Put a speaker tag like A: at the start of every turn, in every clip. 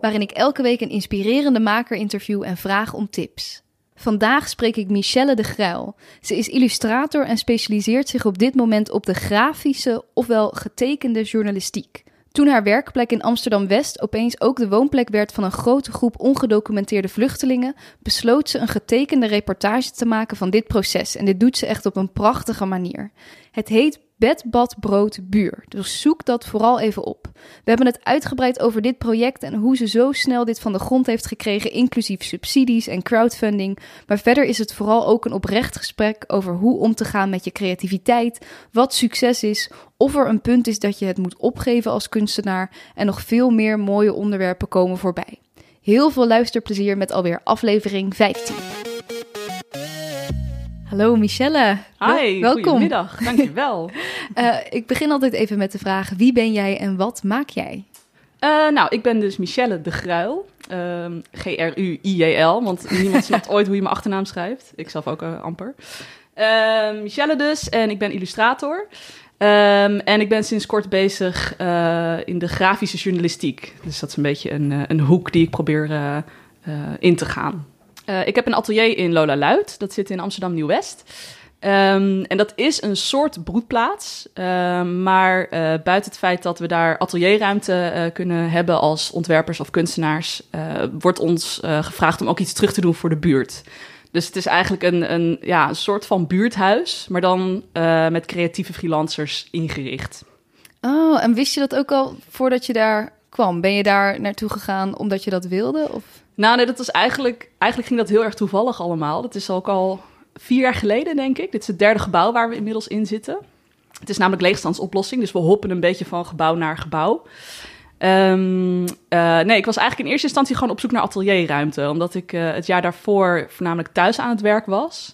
A: waarin ik elke week een inspirerende maker interview en vraag om tips. Vandaag spreek ik Michelle de Gruil. Ze is illustrator en specialiseert zich op dit moment op de grafische, ofwel getekende journalistiek. Toen haar werkplek in Amsterdam-West opeens ook de woonplek werd van een grote groep ongedocumenteerde vluchtelingen, besloot ze een getekende reportage te maken van dit proces. En dit doet ze echt op een prachtige manier. Het heet Bed, bad, brood, buur. Dus zoek dat vooral even op. We hebben het uitgebreid over dit project en hoe ze zo snel dit van de grond heeft gekregen, inclusief subsidies en crowdfunding. Maar verder is het vooral ook een oprecht gesprek over hoe om te gaan met je creativiteit, wat succes is, of er een punt is dat je het moet opgeven als kunstenaar en nog veel meer mooie onderwerpen komen voorbij. Heel veel luisterplezier met alweer aflevering 15. Hallo Michelle.
B: Hi,
A: welkom.
B: goedemiddag. Dankjewel.
A: uh, ik begin altijd even met de vraag: wie ben jij en wat maak jij?
B: Uh, nou, ik ben dus Michelle de Gruil. Uh, G-R-U-I-J-L, want niemand snapt ooit hoe je mijn achternaam schrijft. Ik zelf ook uh, amper. Ehm, Michelle dus, en ik ben illustrator. Um, en ik ben sinds kort bezig in de grafische journalistiek. Dus dat is een beetje een, een hoek die ik probeer in te gaan. Uh, ik heb een atelier in Lola Luid. Dat zit in Amsterdam Nieuw-West. Um, en dat is een soort broedplaats. Um, maar uh, buiten het feit dat we daar atelierruimte uh, kunnen hebben als ontwerpers of kunstenaars, wordt ons gevraagd om ook iets terug te doen voor de buurt. Dus het is eigenlijk een, een, ja, een soort van buurthuis, maar dan met creatieve freelancers ingericht.
A: Oh, en wist je dat ook al voordat je daar kwam? Ben je daar naartoe gegaan omdat je dat wilde? Of?
B: Nou, nee, dat was eigenlijk, eigenlijk ging dat heel erg toevallig allemaal. Dat is ook al vier jaar geleden, denk ik. Dit is het derde gebouw waar we inmiddels in zitten. Het is namelijk leegstandsoplossing, dus we hoppen een beetje van gebouw naar gebouw. Um, uh, nee, ik was eigenlijk in eerste instantie gewoon op zoek naar atelierruimte, omdat ik uh, het jaar daarvoor voornamelijk thuis aan het werk was.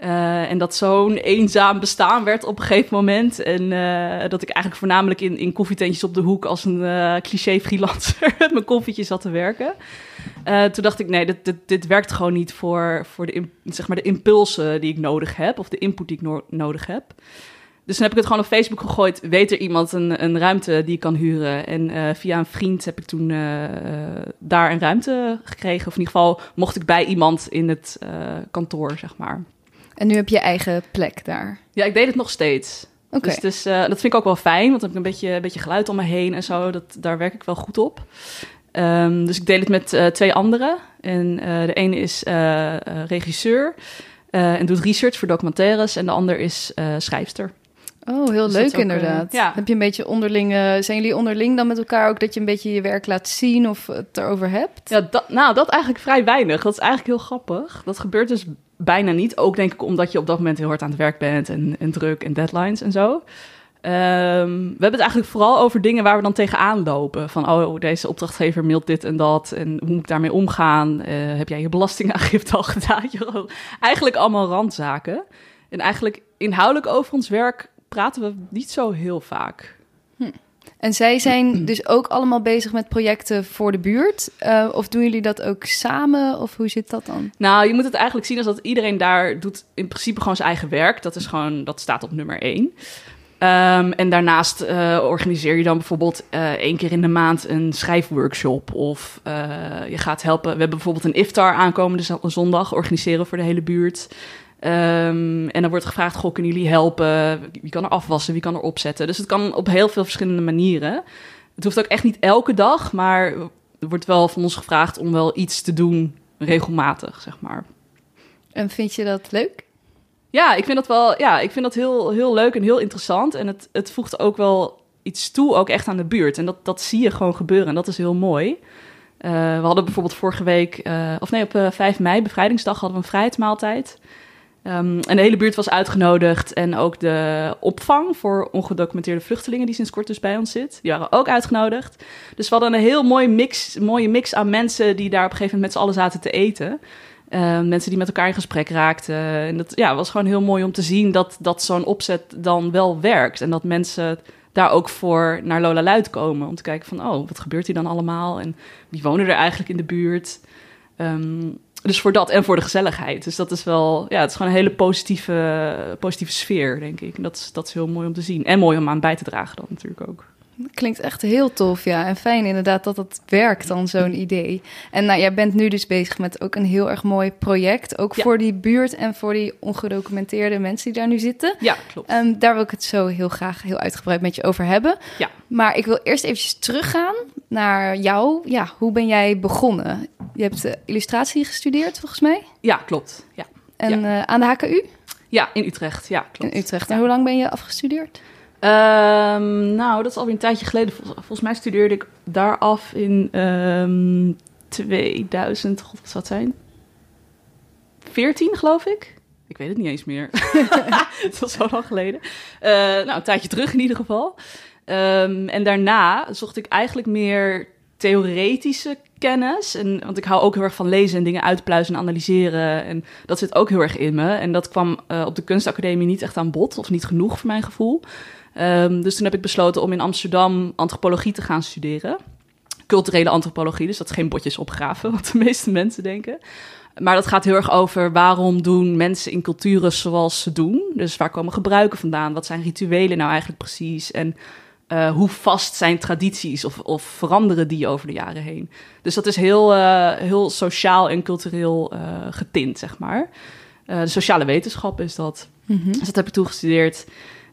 B: Uh, en dat zo'n eenzaam bestaan werd op een gegeven moment. En uh, dat ik eigenlijk voornamelijk in, in koffietentjes op de hoek als een uh, cliché freelancer met mijn koffietje zat te werken. toen dacht ik, nee, dit, dit, dit, werkt gewoon niet voor, voor de, zeg maar de impulsen die ik nodig heb. Of de input die ik no nodig heb. Dus toen heb ik het gewoon op Facebook gegooid. Weet er iemand een, een ruimte die ik kan huren? En via een vriend heb ik toen daar een ruimte gekregen. Of in ieder geval mocht ik bij iemand in het kantoor, zeg maar.
A: En nu heb je eigen plek daar?
B: Ja, ik deed het nog steeds. Okay. Dus, dus uh, dat vind ik ook wel fijn, want dan heb ik een beetje, een beetje geluid om me heen en zo. Dat, daar werk ik wel goed op. Um, dus ik deel het met uh, twee anderen. En uh, de ene is regisseur en doet research voor documentaires. En de ander is schrijfster.
A: Oh, heel dus leuk inderdaad. Ja. Heb je een beetje onderling, zijn jullie onderling dan met elkaar ook dat je een beetje je werk laat zien of het erover hebt?
B: Ja, dat, nou, dat eigenlijk vrij weinig. Dat is eigenlijk heel grappig. Dat gebeurt dus bijna niet. Ook denk ik omdat je op dat moment heel hard aan het werk bent en, en druk en deadlines en zo. Um, we hebben het eigenlijk vooral over dingen waar we dan tegenaan lopen. Van, oh, deze opdrachtgever mailt dit en dat. En hoe moet ik daarmee omgaan? Uh, heb jij je belastingaangifte al gedaan? eigenlijk allemaal randzaken. En eigenlijk inhoudelijk over ons werk praten we niet zo heel vaak.
A: Hm. En zij zijn dus ook allemaal bezig met projecten voor de buurt? Uh, of doen jullie dat ook samen? Of hoe zit dat dan?
B: Nou, je moet het eigenlijk zien als dat iedereen daar doet in principe gewoon zijn eigen werk. Dat is gewoon, dat staat op nummer één. Um, en daarnaast uh, organiseer je dan bijvoorbeeld uh, één keer in de maand een schrijfworkshop. Of je gaat helpen. We hebben bijvoorbeeld een iftar aankomende zondag organiseren voor de hele buurt. Um, en dan wordt gevraagd, goh, kunnen jullie helpen? Wie kan er afwassen? Wie kan er opzetten? Dus het kan op heel veel verschillende manieren. Het hoeft ook echt niet elke dag, maar er wordt wel van ons gevraagd om wel iets te doen regelmatig, zeg maar.
A: En vind je dat leuk?
B: Ja, ik vind dat wel. Ja, ik vind dat heel, heel leuk en heel interessant. En het, het voegt ook wel iets toe, ook echt aan de buurt. En dat, dat zie je gewoon gebeuren. En dat is heel mooi. Uh, we hadden bijvoorbeeld vorige week, uh, of nee, op uh, 5 mei, bevrijdingsdag, hadden we een vrijheidsmaaltijd. Ehm, en de hele buurt was uitgenodigd en ook de opvang voor ongedocumenteerde vluchtelingen die sinds kort dus bij ons zit, die waren ook uitgenodigd. Dus we hadden een heel mooie mix, mooie mix aan mensen die daar op een gegeven moment met z'n allen zaten te eten. Ehm, mensen die met elkaar in gesprek raakten. En dat ja, was gewoon heel mooi om te zien dat, dat zo'n opzet dan wel werkt. En dat mensen daar ook voor naar Lola Luid komen. Om te kijken van, oh, wat gebeurt hier dan allemaal? En wie wonen er eigenlijk in de buurt? Ehm, dus voor dat en voor de gezelligheid. Dus dat is wel, ja, het is gewoon een hele positieve, positieve sfeer, denk ik. En dat is, dat is heel mooi om te zien. En mooi om aan bij te dragen dan natuurlijk ook.
A: Klinkt echt heel tof, ja. En fijn inderdaad dat het werkt dan, zo'n idee. En nou, jij bent nu dus bezig met ook een heel erg mooi project. Ook
B: Ja.
A: voor die buurt en voor die ongedocumenteerde mensen die daar nu zitten.
B: Ja, klopt.
A: Ehm, daar wil ik het zo heel graag heel uitgebreid met je over hebben.
B: Ja.
A: Maar ik wil eerst eventjes teruggaan naar jou. Ja, hoe ben jij begonnen? Je hebt eh, illustratie gestudeerd, volgens mij.
B: Ja, klopt. Ja,
A: En eh, aan de HKU
B: ja in Utrecht. Ja, klopt.
A: in Utrecht. En hoe lang ben je afgestudeerd?
B: Ehm, nou, dat is alweer een tijdje geleden. Vol- volgens mij studeerde ik daar af in ehm 2000, god, wat zou het zijn? 14, geloof ik. Ik weet het niet eens meer. het was zo lang geleden. Eh, nou, een tijdje terug in ieder geval. Ehm, en daarna zocht ik eigenlijk meer theoretische kennis. En, want ik hou ook heel erg van lezen en dingen uitpluizen en analyseren. En dat zit ook heel erg in me. En dat kwam eh, op de kunstacademie niet echt aan bod. Of niet genoeg voor mijn gevoel. Ehm, dus toen heb ik besloten om in Amsterdam antropologie te gaan studeren. Culturele antropologie, dus dat is geen botjes opgraven, wat de meeste mensen denken. Maar dat gaat heel erg over waarom doen mensen in culturen zoals ze doen. Dus waar komen gebruiken vandaan? Wat zijn rituelen nou eigenlijk precies? En eh, hoe vast zijn tradities of, of veranderen die over de jaren heen? Dus dat is heel, eh, heel sociaal en cultureel eh, getint, zeg maar. De sociale wetenschap is dat. Dus dat heb ik toegestudeerd.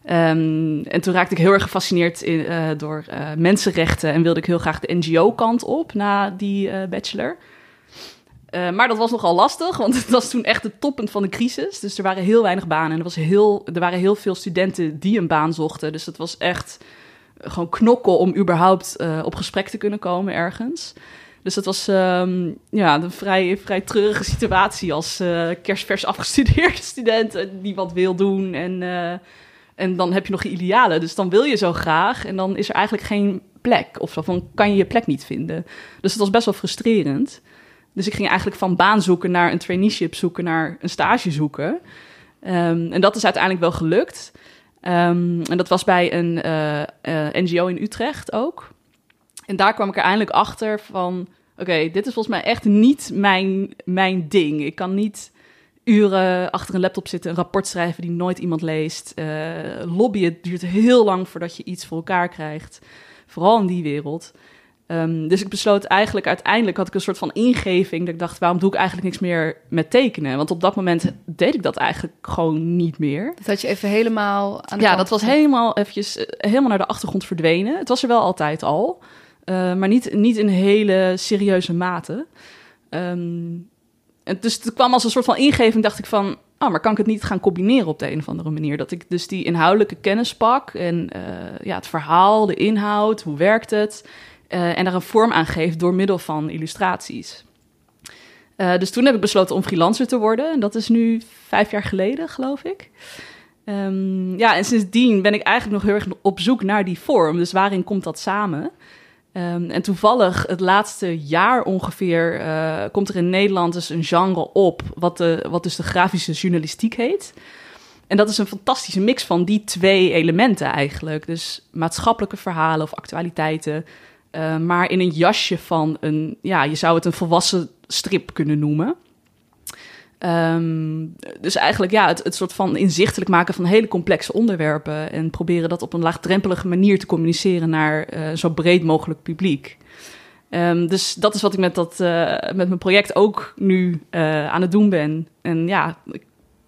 B: Ehm, en toen raakte ik heel erg gefascineerd in, door mensenrechten en wilde ik heel graag de NGO-kant op na die bachelor. Maar dat was nogal lastig, want het was toen echt het toppunt van de crisis. Dus er waren heel weinig banen en er, was heel, er waren heel veel studenten die een baan zochten. Dus het was echt gewoon knokken om überhaupt eh, op gesprek te kunnen komen ergens. Dus dat was ehm, ja, een vrij, vrij treurige situatie als eh, kerstvers afgestudeerde student eh, die wat wil doen. En, en dan heb je nog je idealen. Dus dan wil je zo graag en dan is er eigenlijk geen plek. Of van, kan je je plek niet vinden. Dus het was best wel frustrerend. Dus ik ging eigenlijk van baan zoeken naar een traineeship zoeken, naar een stage zoeken. Ehm, en dat is uiteindelijk wel gelukt. Ehm, en dat was bij een eh, eh, NGO in Utrecht ook. En daar kwam ik er eindelijk achter van... Oké, dit is volgens mij echt niet mijn, mijn ding. Ik kan niet uren achter een laptop zitten, een rapport schrijven die nooit iemand leest. Eh, lobbyen duurt heel lang voordat je iets voor elkaar krijgt. Vooral in die wereld. Ehm, dus ik besloot eigenlijk, uiteindelijk had ik een soort van ingeving. Dat ik dacht, waarom doe ik eigenlijk niks meer met tekenen? Want op dat moment deed ik dat eigenlijk gewoon niet meer.
A: Dat had je even helemaal aan de
B: Ja, dat was helemaal eventjes, eh, helemaal naar de achtergrond verdwenen. Het was er wel altijd al, eh, maar niet, niet in hele serieuze mate. Ehm, en dus het kwam als een soort van ingeving, dacht ik van... Oh, maar kan ik het niet gaan combineren op de een of andere manier? Dat ik dus die inhoudelijke kennis pak en eh, ja, het verhaal, de inhoud, hoe werkt het... eh, en daar een vorm aan geef door middel van illustraties. Eh, dus toen heb ik besloten om freelancer te worden. En dat is nu vijf jaar geleden, geloof ik. Ehm, ja, en sindsdien ben ik eigenlijk nog heel erg op zoek naar die vorm. Dus waarin komt dat samen? Ehm, en toevallig het laatste jaar ongeveer eh, komt er in Nederland dus een genre op, wat, de, wat dus de grafische journalistiek heet. En dat is een fantastische mix van die twee elementen eigenlijk. Dus maatschappelijke verhalen of actualiteiten, eh, maar in een jasje van een, ja, je zou het een volwassen strip kunnen noemen. Ehm, dus eigenlijk ja, het, het soort van inzichtelijk maken van hele complexe onderwerpen en proberen dat op een laagdrempelige manier te communiceren naar eh, zo breed mogelijk publiek. Ehm, dus dat is wat ik met, dat, eh, met mijn project ook nu aan het doen ben. En ja,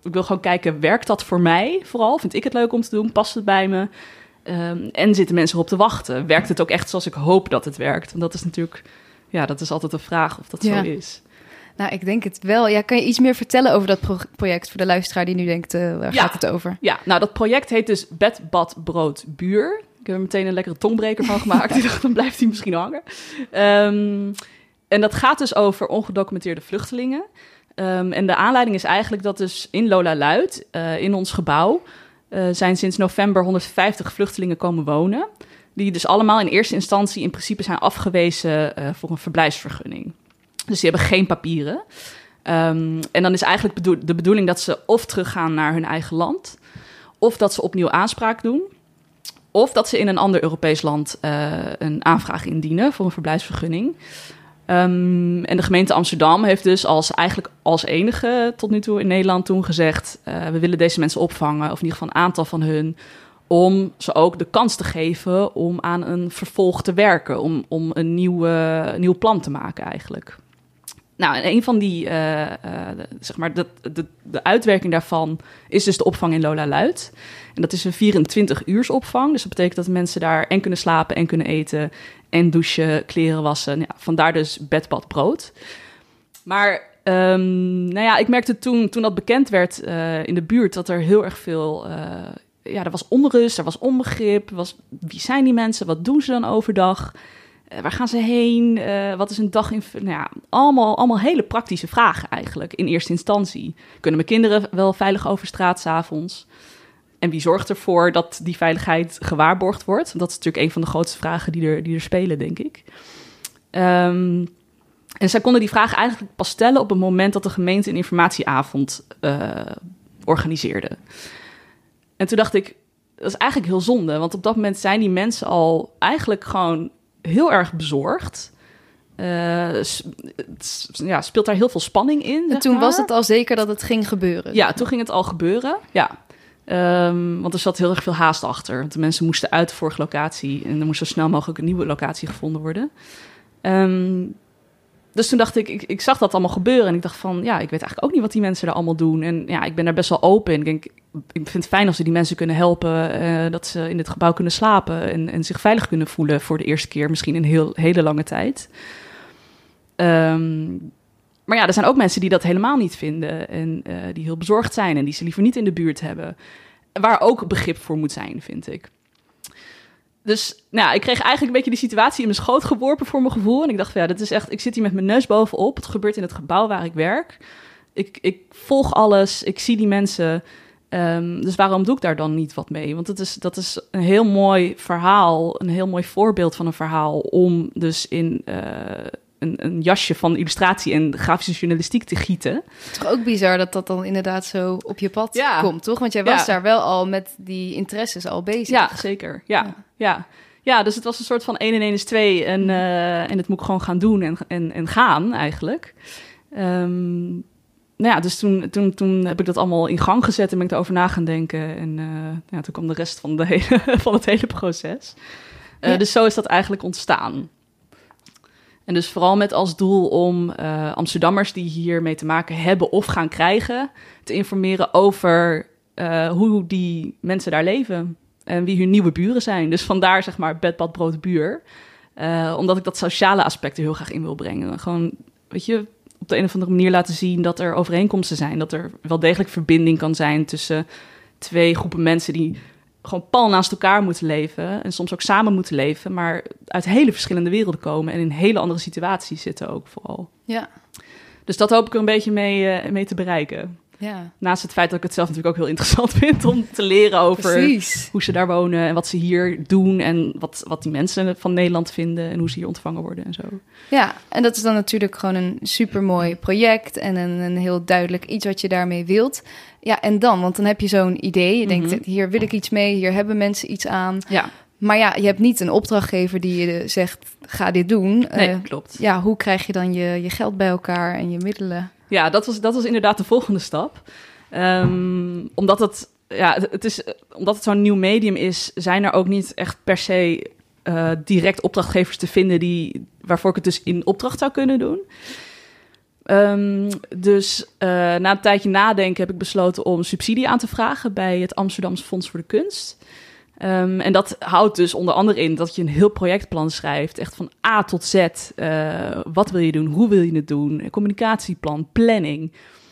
B: ik wil gewoon kijken, werkt dat voor mij vooral? Vind ik het leuk om te doen? Past het bij me? Ehm, en zitten mensen erop te wachten? Werkt het ook echt zoals ik hoop dat het werkt? Want dat is natuurlijk, ja, dat is altijd een vraag of dat
A: Ja.
B: zo is.
A: Nou, ik denk het wel. Ja, kan je iets meer vertellen over dat pro- project voor de luisteraar die nu denkt, eh, waar
B: Ja.
A: gaat het over?
B: Ja, nou dat project heet dus Bed, Bad, Brood, Buur. Ik heb er meteen een lekkere tongbreker van gemaakt. Ik dacht, dan blijft hij misschien hangen. Ehm, en dat gaat dus over ongedocumenteerde vluchtelingen. Ehm, en de aanleiding is eigenlijk dat dus in Lola Luid, eh, in ons gebouw, eh, zijn sinds november 150 vluchtelingen komen wonen. Die dus allemaal in eerste instantie in principe zijn afgewezen eh, voor een verblijfsvergunning. Dus die hebben geen papieren. Ehm, en dan is eigenlijk de bedoeling dat ze of teruggaan naar hun eigen land, of dat ze opnieuw aanspraak doen, of dat ze in een ander Europees land eh, een aanvraag indienen voor een verblijfsvergunning. Ehm, en de gemeente Amsterdam heeft dus als, eigenlijk als enige tot nu toe in Nederland toen gezegd... eh, we willen deze mensen opvangen, of in ieder geval een aantal van hun... om ze ook de kans te geven om aan een vervolg te werken... om, om een nieuwe, nieuw plan te maken eigenlijk. Nou, en een van die, eh, eh, zeg maar, de, de, de uitwerking daarvan is dus de opvang in Lola Luid. En dat is een 24 uurs opvang. Dus dat betekent dat mensen daar en kunnen slapen en kunnen eten en douchen, kleren wassen. Ja, vandaar dus bed, bad, brood. Maar ehm, nou ja, ik merkte toen, toen dat bekend werd eh, in de buurt dat er heel erg veel. ja, er was onrust, er was onbegrip. Was, wie zijn die mensen? Wat doen ze dan overdag? Eh, waar gaan ze heen? Eh, wat is een dag in. Nou ja, allemaal, allemaal hele praktische vragen eigenlijk in eerste instantie. Kunnen mijn kinderen wel veilig over straat s'avonds? En wie zorgt ervoor dat die veiligheid gewaarborgd wordt? Dat is natuurlijk een van de grootste vragen die er, die er spelen, denk ik. Ehm, en zij konden die vraag eigenlijk pas stellen op het moment dat de gemeente een informatieavond eh, organiseerde. En toen dacht ik, dat is eigenlijk heel zonde, want op dat moment zijn die mensen al eigenlijk gewoon heel erg bezorgd. Eh, ja, speelt daar heel veel spanning in.
A: En toen was het al zeker dat het ging gebeuren.
B: Ja, toen ging het al gebeuren. Ja. Ehm, want er zat heel erg veel haast achter. Want de mensen moesten uit de vorige locatie en er moest zo snel mogelijk een nieuwe locatie gevonden worden. Ehm, dus toen dacht ik, ik, ik zag dat allemaal gebeuren en ik dacht van, ja, ik weet eigenlijk ook niet wat die mensen daar allemaal doen. En ja, ik ben daar best wel open. Ik denk, ik vind het fijn als we die mensen kunnen helpen, eh, dat ze in dit gebouw kunnen slapen en, en zich veilig kunnen voelen voor de eerste keer, misschien in heel, hele lange tijd. Ehm, maar ja, er zijn ook mensen die dat helemaal niet vinden en eh, die heel bezorgd zijn en die ze liever niet in de buurt hebben. Waar ook begrip voor moet zijn, vind ik. Dus nou, ik kreeg eigenlijk een beetje die situatie in mijn schoot geworpen voor mijn gevoel. En ik dacht van ja, dit is echt, ik zit hier met mijn neus bovenop. Het gebeurt in het gebouw waar ik werk. Ik, ik volg alles, ik zie die mensen. Ehm, dus waarom doe ik daar dan niet wat mee? Want het is, dat is een heel mooi verhaal, een heel mooi voorbeeld van een verhaal om dus in eh, een, een jasje van illustratie en grafische journalistiek te gieten.
A: Toch ook bizar dat dat dan inderdaad zo op je pad
B: Ja.
A: komt, toch? Want jij was
B: Ja.
A: daar wel al met die interesses al bezig.
B: Ja, zeker. Ja,
A: Ja.
B: ja. ja. dus het was een soort van 1 en 1 is 2 en, en het moet ik gewoon gaan doen en, en, en gaan eigenlijk. Ehm, nou ja, dus toen, toen, toen heb ik dat allemaal in gang gezet en ben ik erover na gaan denken. En eh, ja, toen kwam de rest van, de hele, van het hele proces. Eh,
A: Ja.
B: Dus zo is dat eigenlijk ontstaan. En dus vooral met als doel om eh, Amsterdammers die hiermee te maken hebben of gaan krijgen, te informeren over eh, hoe die mensen daar leven en wie hun nieuwe buren zijn. Dus vandaar zeg maar bed, bad, brood, buur. Eh, omdat ik dat sociale aspect er heel graag in wil brengen. Gewoon, weet je, op de een of andere manier laten zien dat er overeenkomsten zijn. Dat er wel degelijk verbinding kan zijn tussen twee groepen mensen die gewoon pal naast elkaar moeten leven. En soms ook samen moeten leven, maar uit hele verschillende werelden komen en in hele andere situaties zitten ook vooral.
A: Ja,
B: Dus dat hoop ik er een beetje mee, eh, mee te bereiken.
A: Ja.
B: Naast het feit dat ik het zelf natuurlijk ook heel interessant vind om te leren over
A: precies.
B: hoe ze daar wonen en wat ze hier doen en wat, wat die mensen van Nederland vinden en hoe ze hier ontvangen worden en zo.
A: Ja, en dat is dan natuurlijk gewoon een supermooi project en een, een heel duidelijk iets wat je daarmee wilt. Ja, en dan, want dan heb je zo'n idee. Je denkt,
B: Mhm.
A: hier wil ik iets mee, hier hebben mensen iets aan.
B: Ja,
A: Maar ja, je hebt niet een opdrachtgever die je zegt, ga dit doen.
B: nee,
A: Eh,
B: klopt.
A: ja, hoe krijg je dan je, je geld bij elkaar en je middelen?
B: Ja, dat was, dat was inderdaad de volgende stap. Ehm, omdat het, ja, het, is, omdat het zo'n nieuw medium is, zijn er ook niet echt per se eh, direct opdrachtgevers te vinden die, waarvoor ik het dus in opdracht zou kunnen doen. Ehm, dus eh, na een tijdje nadenken heb ik besloten om subsidie aan te vragen bij het Amsterdamse Fonds voor de Kunst. Ehm, en dat houdt dus onder andere in dat je een heel projectplan schrijft, echt van A tot Z. Eh, wat wil je doen? Hoe wil je het doen? Een communicatieplan, planning.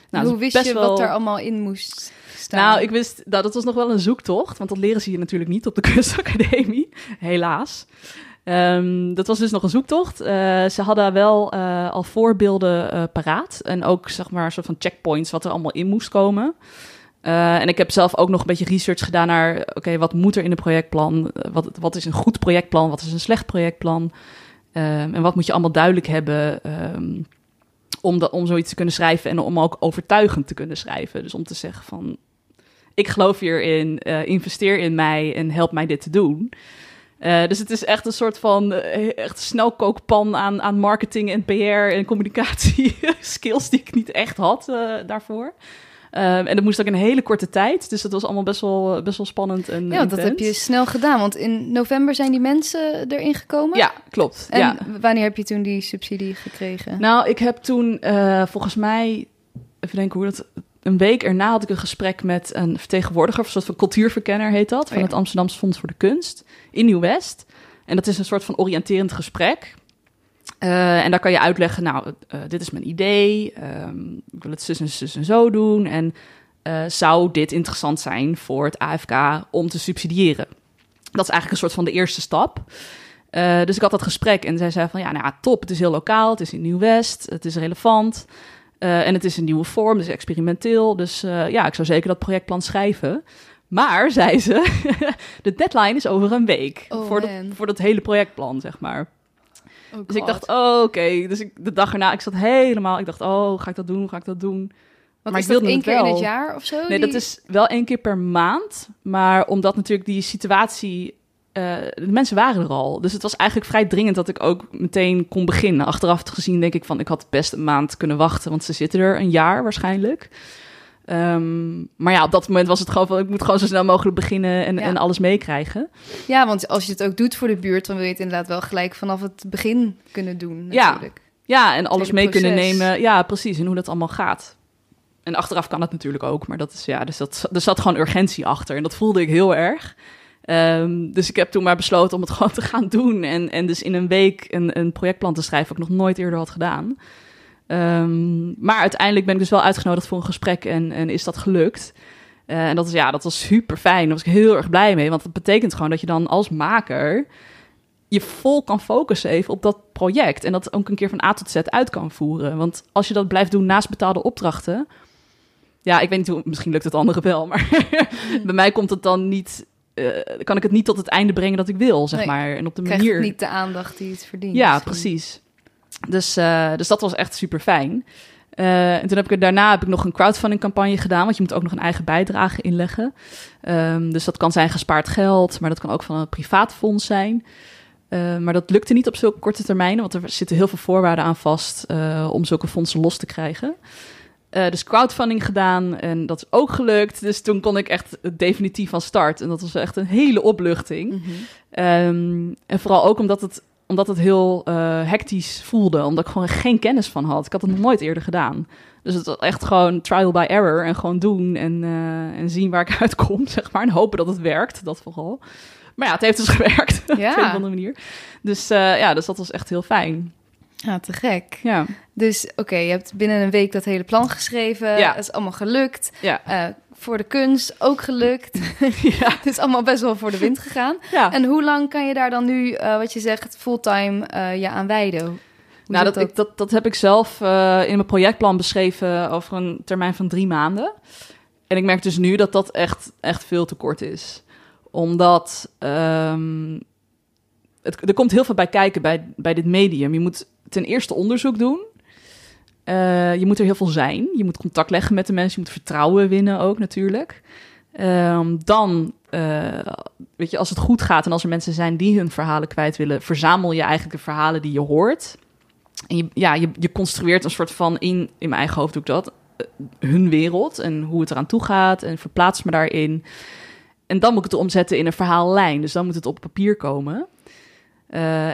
B: Nou,
A: hoe wist je wat er allemaal in moest staan?
B: Nou, ik wist, nou, dat was nog wel een zoektocht, want dat leren ze hier natuurlijk niet op de kunstacademie, helaas. Ehm, dat was dus nog een zoektocht. Eh, ze hadden wel eh, al voorbeelden paraat. En ook zeg maar een soort van checkpoints wat er allemaal in moest komen. Eh, en ik heb zelf ook nog een beetje research gedaan naar... oké, wat moet er in een projectplan? Eh, Wat, wat is een goed projectplan? Wat is een slecht projectplan? Ehm, en wat moet je allemaal duidelijk hebben... ehm, om, om zoiets te kunnen schrijven en om ook overtuigend te kunnen schrijven. Dus om te zeggen van, ik geloof hierin, eh investeer in mij en help mij dit te doen. Dus het is echt een soort van echt snelkookpan aan, aan marketing en PR en communicatie skills die ik niet echt had daarvoor. Ehm, en dat moest ook in een hele korte tijd. Dus dat was allemaal best wel, best wel spannend en
A: Ja, dat heb je snel gedaan. Want in november zijn die mensen erin gekomen.
B: Ja, klopt.
A: En
B: ja.
A: wanneer heb je toen die subsidie gekregen?
B: Nou, ik heb toen eh, volgens mij, even denken hoe dat. Een week erna had ik een gesprek met een vertegenwoordiger, of een soort van cultuurverkenner heet dat, van
A: Oh ja.
B: het Amsterdamse Fonds voor de Kunst in Nieuw-West. En dat is een soort van oriënterend gesprek. Eh, en daar kan je uitleggen, nou, eh, dit is mijn idee, ehm, ik wil het zus en zus en zo doen. En eh, zou dit interessant zijn voor het AFK om te subsidiëren? Dat is eigenlijk een soort van de eerste stap. Dus ik had dat gesprek en zij zei van ja, nou ja, top, het is heel lokaal, het is in Nieuw-West, het is relevant en het is een nieuwe vorm, dus experimenteel. Dus ja, ik zou zeker dat projectplan schrijven. Maar, zei ze, de deadline is over een week
A: Oh,
B: voor, dat, voor dat hele projectplan, zeg maar.
A: Oh,
B: Dus ik dacht, oh, oké. Dus ik, de dag erna, ik zat helemaal, ik dacht, oh, ga ik dat doen, ga ik dat doen?
A: Wat
B: maar
A: is
B: ik wilde
A: één keer in het jaar of zo?
B: Nee,
A: die-
B: dat is wel één keer per maand. Maar omdat natuurlijk die situatie... eh, de mensen waren er al. Dus het was eigenlijk vrij dringend dat ik ook meteen kon beginnen. Achteraf gezien denk ik van... ik had best een maand kunnen wachten. Want ze zitten er een jaar waarschijnlijk. Ehm, maar ja, op dat moment was het gewoon van... ik moet gewoon zo snel mogelijk beginnen en,
A: Ja.
B: en alles meekrijgen.
A: Ja, want als je het ook doet voor de buurt, dan wil je het inderdaad wel gelijk vanaf het begin kunnen doen.
B: Ja.
A: Natuurlijk.
B: Ja, en alles mee kunnen nemen. Ja, precies. En hoe dat allemaal gaat. En achteraf kan dat natuurlijk ook. Maar dat is, ja, dus dat, er zat gewoon urgentie achter. En dat voelde ik heel erg. Ehm, dus ik heb toen maar besloten om het gewoon te gaan doen. En, en dus in een week een, een projectplan te schrijven, wat ik nog nooit eerder had gedaan. Ehm, maar uiteindelijk ben ik dus wel uitgenodigd voor een gesprek en, en is dat gelukt. Eh, en dat, is, ja, dat was super fijn. Daar was ik heel erg blij mee. Want dat betekent gewoon dat je dan als maker je vol kan focussen even op dat project. En dat ook een keer van A tot Z uit kan voeren. Want als je dat blijft doen naast betaalde opdrachten. Ja, ik weet niet hoe, misschien lukt het anderen wel. Maar bij mij komt het dan niet. eh, kan ik het niet tot het einde brengen dat ik wil, zeg
A: Nee,
B: maar. En op de manier.
A: niet de aandacht die het verdient.
B: Ja,
A: misschien.
B: precies. Dus, eh, dus dat was echt super fijn. en toen heb ik er daarna heb ik nog een crowdfunding campagne gedaan, want je moet ook nog een eigen bijdrage inleggen. Ehm, dus dat kan zijn gespaard geld, maar dat kan ook van een privaat fonds zijn. Eh, maar dat lukte niet op zulke korte termijnen, want er zitten heel veel voorwaarden aan vast eh, om zulke fondsen los te krijgen. Eh, dus crowdfunding gedaan en dat is ook gelukt. Dus toen kon ik echt definitief van start. En dat was echt een hele opluchting.
A: Mhm.
B: Ehm, en vooral ook omdat het, omdat het heel eh, hectisch voelde. Omdat ik gewoon geen kennis van had. Ik had het nog nooit eerder gedaan. Dus het was echt gewoon trial by error. En gewoon doen en, eh, en zien waar ik uitkom, zeg maar. En hopen dat het werkt, dat vooral. Maar ja, het heeft dus gewerkt. op een of andere manier. Dus eh, ja, dus dat was echt heel fijn.
A: Ja, te gek.
B: Ja,
A: Dus oké, je hebt binnen een week dat hele plan geschreven.
B: Ja.
A: Het is allemaal gelukt.
B: ja,
A: voor de kunst ook gelukt.
B: ja.
A: Het is allemaal best wel voor de wind gegaan.
B: ja.
A: En hoe lang kan je daar dan nu, eh, wat je zegt, fulltime eh je aan wijden? Hoe
B: nou, dat, ik, dat, dat heb ik zelf eh, in mijn projectplan beschreven over een termijn van drie maanden. En ik merk dus nu dat dat echt, echt veel te kort is. Omdat ehm, het, er komt heel veel bij kijken bij, bij dit medium. Je moet ten eerste onderzoek doen. Eh, je moet er heel veel zijn. Je moet contact leggen met de mensen. Je moet vertrouwen winnen ook natuurlijk. Ehm, dan, eh, weet je, als het goed gaat en als er mensen zijn die hun verhalen kwijt willen, verzamel je eigenlijk de verhalen die je hoort. En je, ja, je, je construeert een soort van, in, in mijn eigen hoofd doe ik dat, eh, hun wereld en hoe het eraan toe gaat en verplaats me daarin. En dan moet ik het omzetten in een verhaallijn. Dus dan moet het op papier komen.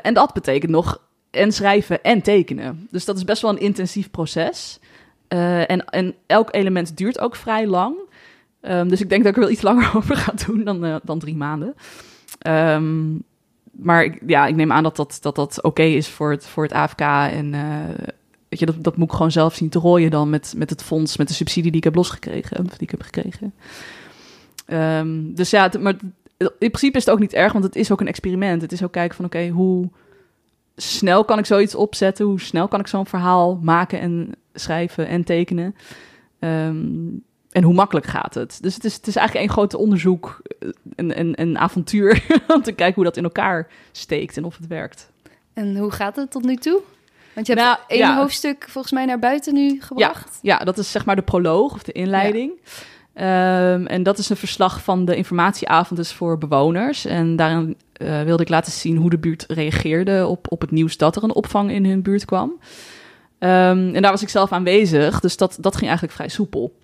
B: En dat betekent nog en schrijven en tekenen. Dus dat is best wel een intensief proces. Eh, en, en elk element duurt ook vrij lang. Ehm, dus ik denk dat ik er wel iets langer over ga doen dan, eh, dan drie maanden. Ehm, maar ik, ja, ik neem aan dat dat, dat, dat oké is voor het, voor het AFK. En eh, weet je, dat, dat moet ik gewoon zelf zien te rooien dan met, met het fonds, met de subsidie die ik heb losgekregen, of die ik heb gekregen. Ehm, dus ja, maar in principe is het ook niet erg, want het is ook een experiment. Het is ook kijken van, oké, hoe snel kan ik zoiets opzetten? Hoe snel kan ik zo'n verhaal maken en schrijven en tekenen? Ehm, en hoe makkelijk gaat het? Dus het is, het is eigenlijk één groot onderzoek, eh, een, een, een avontuur, om te kijken hoe dat in elkaar steekt en of het werkt.
A: En hoe gaat het tot nu toe? Want je hebt
B: Nou,
A: één
B: ja.
A: hoofdstuk volgens mij naar buiten nu gebracht.
B: Ja, dat is zeg maar de proloog of de inleiding. Ehm, en dat is een verslag van de informatieavond dus voor bewoners. En daarin eh, wilde ik laten zien hoe de buurt reageerde op, op het nieuws dat er een opvang in hun buurt kwam. Ehm, en daar was ik zelf aanwezig, dus dat, dat ging eigenlijk vrij soepel.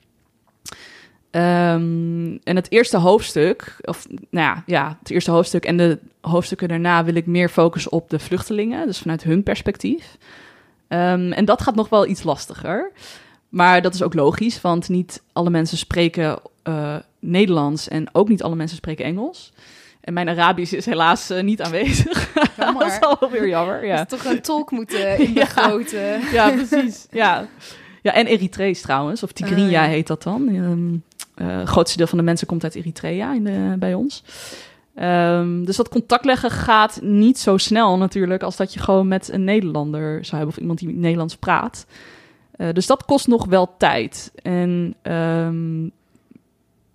B: Ehm, en het eerste hoofdstuk, of nou ja, ja, het eerste hoofdstuk en de hoofdstukken daarna wil ik meer focussen op de vluchtelingen, dus vanuit hun perspectief. En dat gaat nog wel iets lastiger. Maar dat is ook logisch, want niet alle mensen spreken eh, Nederlands en ook niet alle mensen spreken Engels. En mijn Arabisch is helaas eh, niet aanwezig.
A: Jammer.
B: dat is al weer jammer, ja.
A: Dus toch een tolk moeten in de
B: Ja.
A: grote...
B: Ja, precies. Ja, ja en Eritrees trouwens, of Tigrinya
A: ja.
B: heet dat dan. Ehm, eh, het grootste deel van de mensen komt uit Eritrea in de, bij ons. Ehm, dus dat contact leggen gaat niet zo snel natuurlijk als dat je gewoon met een Nederlander zou hebben of iemand die Nederlands praat. Eh, dus dat kost nog wel tijd. En ehm,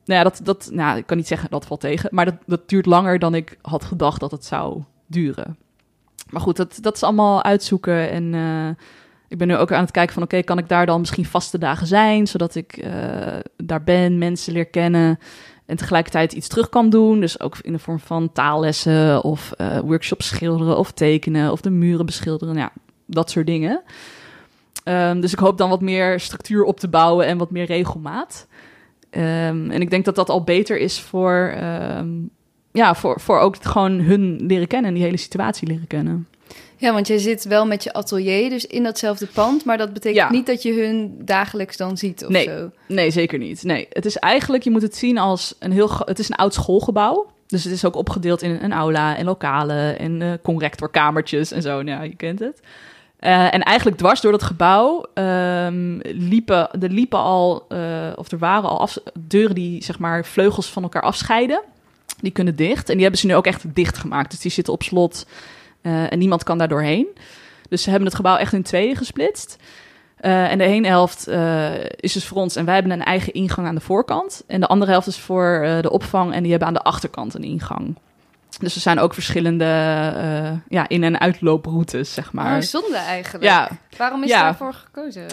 B: nou ja, dat, dat, nou, ik kan niet zeggen dat valt tegen, maar dat, dat duurt langer dan ik had gedacht dat het zou duren. Maar goed, dat, dat is allemaal uitzoeken. En eh, ik ben nu ook aan het kijken van... oké, kan ik daar dan misschien vaste dagen zijn... zodat ik eh, daar ben, mensen leer kennen... en tegelijkertijd iets terug kan doen. Dus ook in de vorm van taallessen... of workshops schilderen of tekenen... of de muren beschilderen, ja, dat soort dingen. Ehm, dus ik hoop dan wat meer structuur op te bouwen... en wat meer regelmaat. Ehm, en ik denk dat dat al beter is voor... ehm, ja, voor, voor ook gewoon hun leren kennen... en die hele situatie leren kennen.
A: Ja, want jij zit wel met je atelier, dus in datzelfde pand. Maar dat betekent
B: Ja.
A: niet dat je hun dagelijks dan ziet of
B: Nee.
A: zo.
B: Nee, zeker niet. Nee, het is eigenlijk, je moet het zien als een heel, het is een oud schoolgebouw. Dus het is ook opgedeeld in een aula en lokalen en eh, conrectorkamertjes en zo. Nou, ja, je kent het. Eh, en eigenlijk dwars door dat gebouw ehm, liepen, er liepen al, eh, of er waren al deuren die zeg maar vleugels van elkaar afscheiden. Die kunnen dicht. En die hebben ze nu ook echt dicht gemaakt. Dus die zitten op slot eh, en niemand kan daar doorheen. Dus ze hebben het gebouw echt in tweeën gesplitst. En de ene helft is dus voor ons en wij hebben een eigen ingang aan de voorkant. En de andere helft is voor de opvang en die hebben aan de achterkant een ingang. Dus er zijn ook verschillende eh, ja, in- en uitlooproutes, zeg maar.
A: Maar zonde eigenlijk.
B: ja,
A: Waarom is
B: Ja.
A: daarvoor gekozen?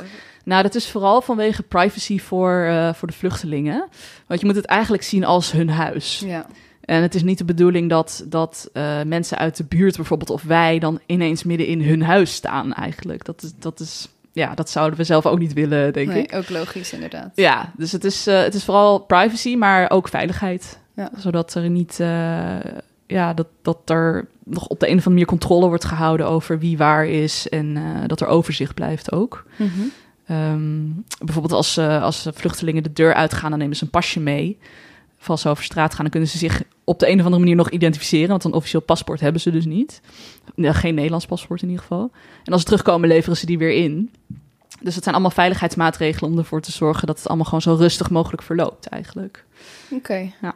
B: nou, dat is vooral vanwege privacy voor, eh, voor de vluchtelingen. Want je moet het eigenlijk zien als hun huis.
A: Ja.
B: En het is niet de bedoeling dat, dat eh, mensen uit de buurt bijvoorbeeld of wij dan ineens midden in hun huis staan eigenlijk. Dat is, dat is ja, dat zouden we zelf ook niet willen, denk
A: Nee,
B: ik.
A: ook logisch inderdaad.
B: Ja, dus het is, het is vooral privacy, maar ook veiligheid.
A: Ja.
B: Zodat er niet, ja, dat, dat er nog op de een of andere manier controle wordt gehouden over wie waar is en eh, dat er overzicht blijft ook.
A: Mhm.
B: Ehm, bijvoorbeeld als, eh, als vluchtelingen de deur uitgaan, dan nemen ze een pasje mee. Of als ze over straat gaan, dan kunnen ze zich op de een of andere manier nog identificeren. Want een officieel paspoort hebben ze dus niet. Ja, geen Nederlands paspoort in ieder geval. En als ze terugkomen, leveren ze die weer in. Dus het zijn allemaal veiligheidsmaatregelen om ervoor te zorgen dat het allemaal gewoon zo rustig mogelijk verloopt eigenlijk.
A: Oké.
B: Ja.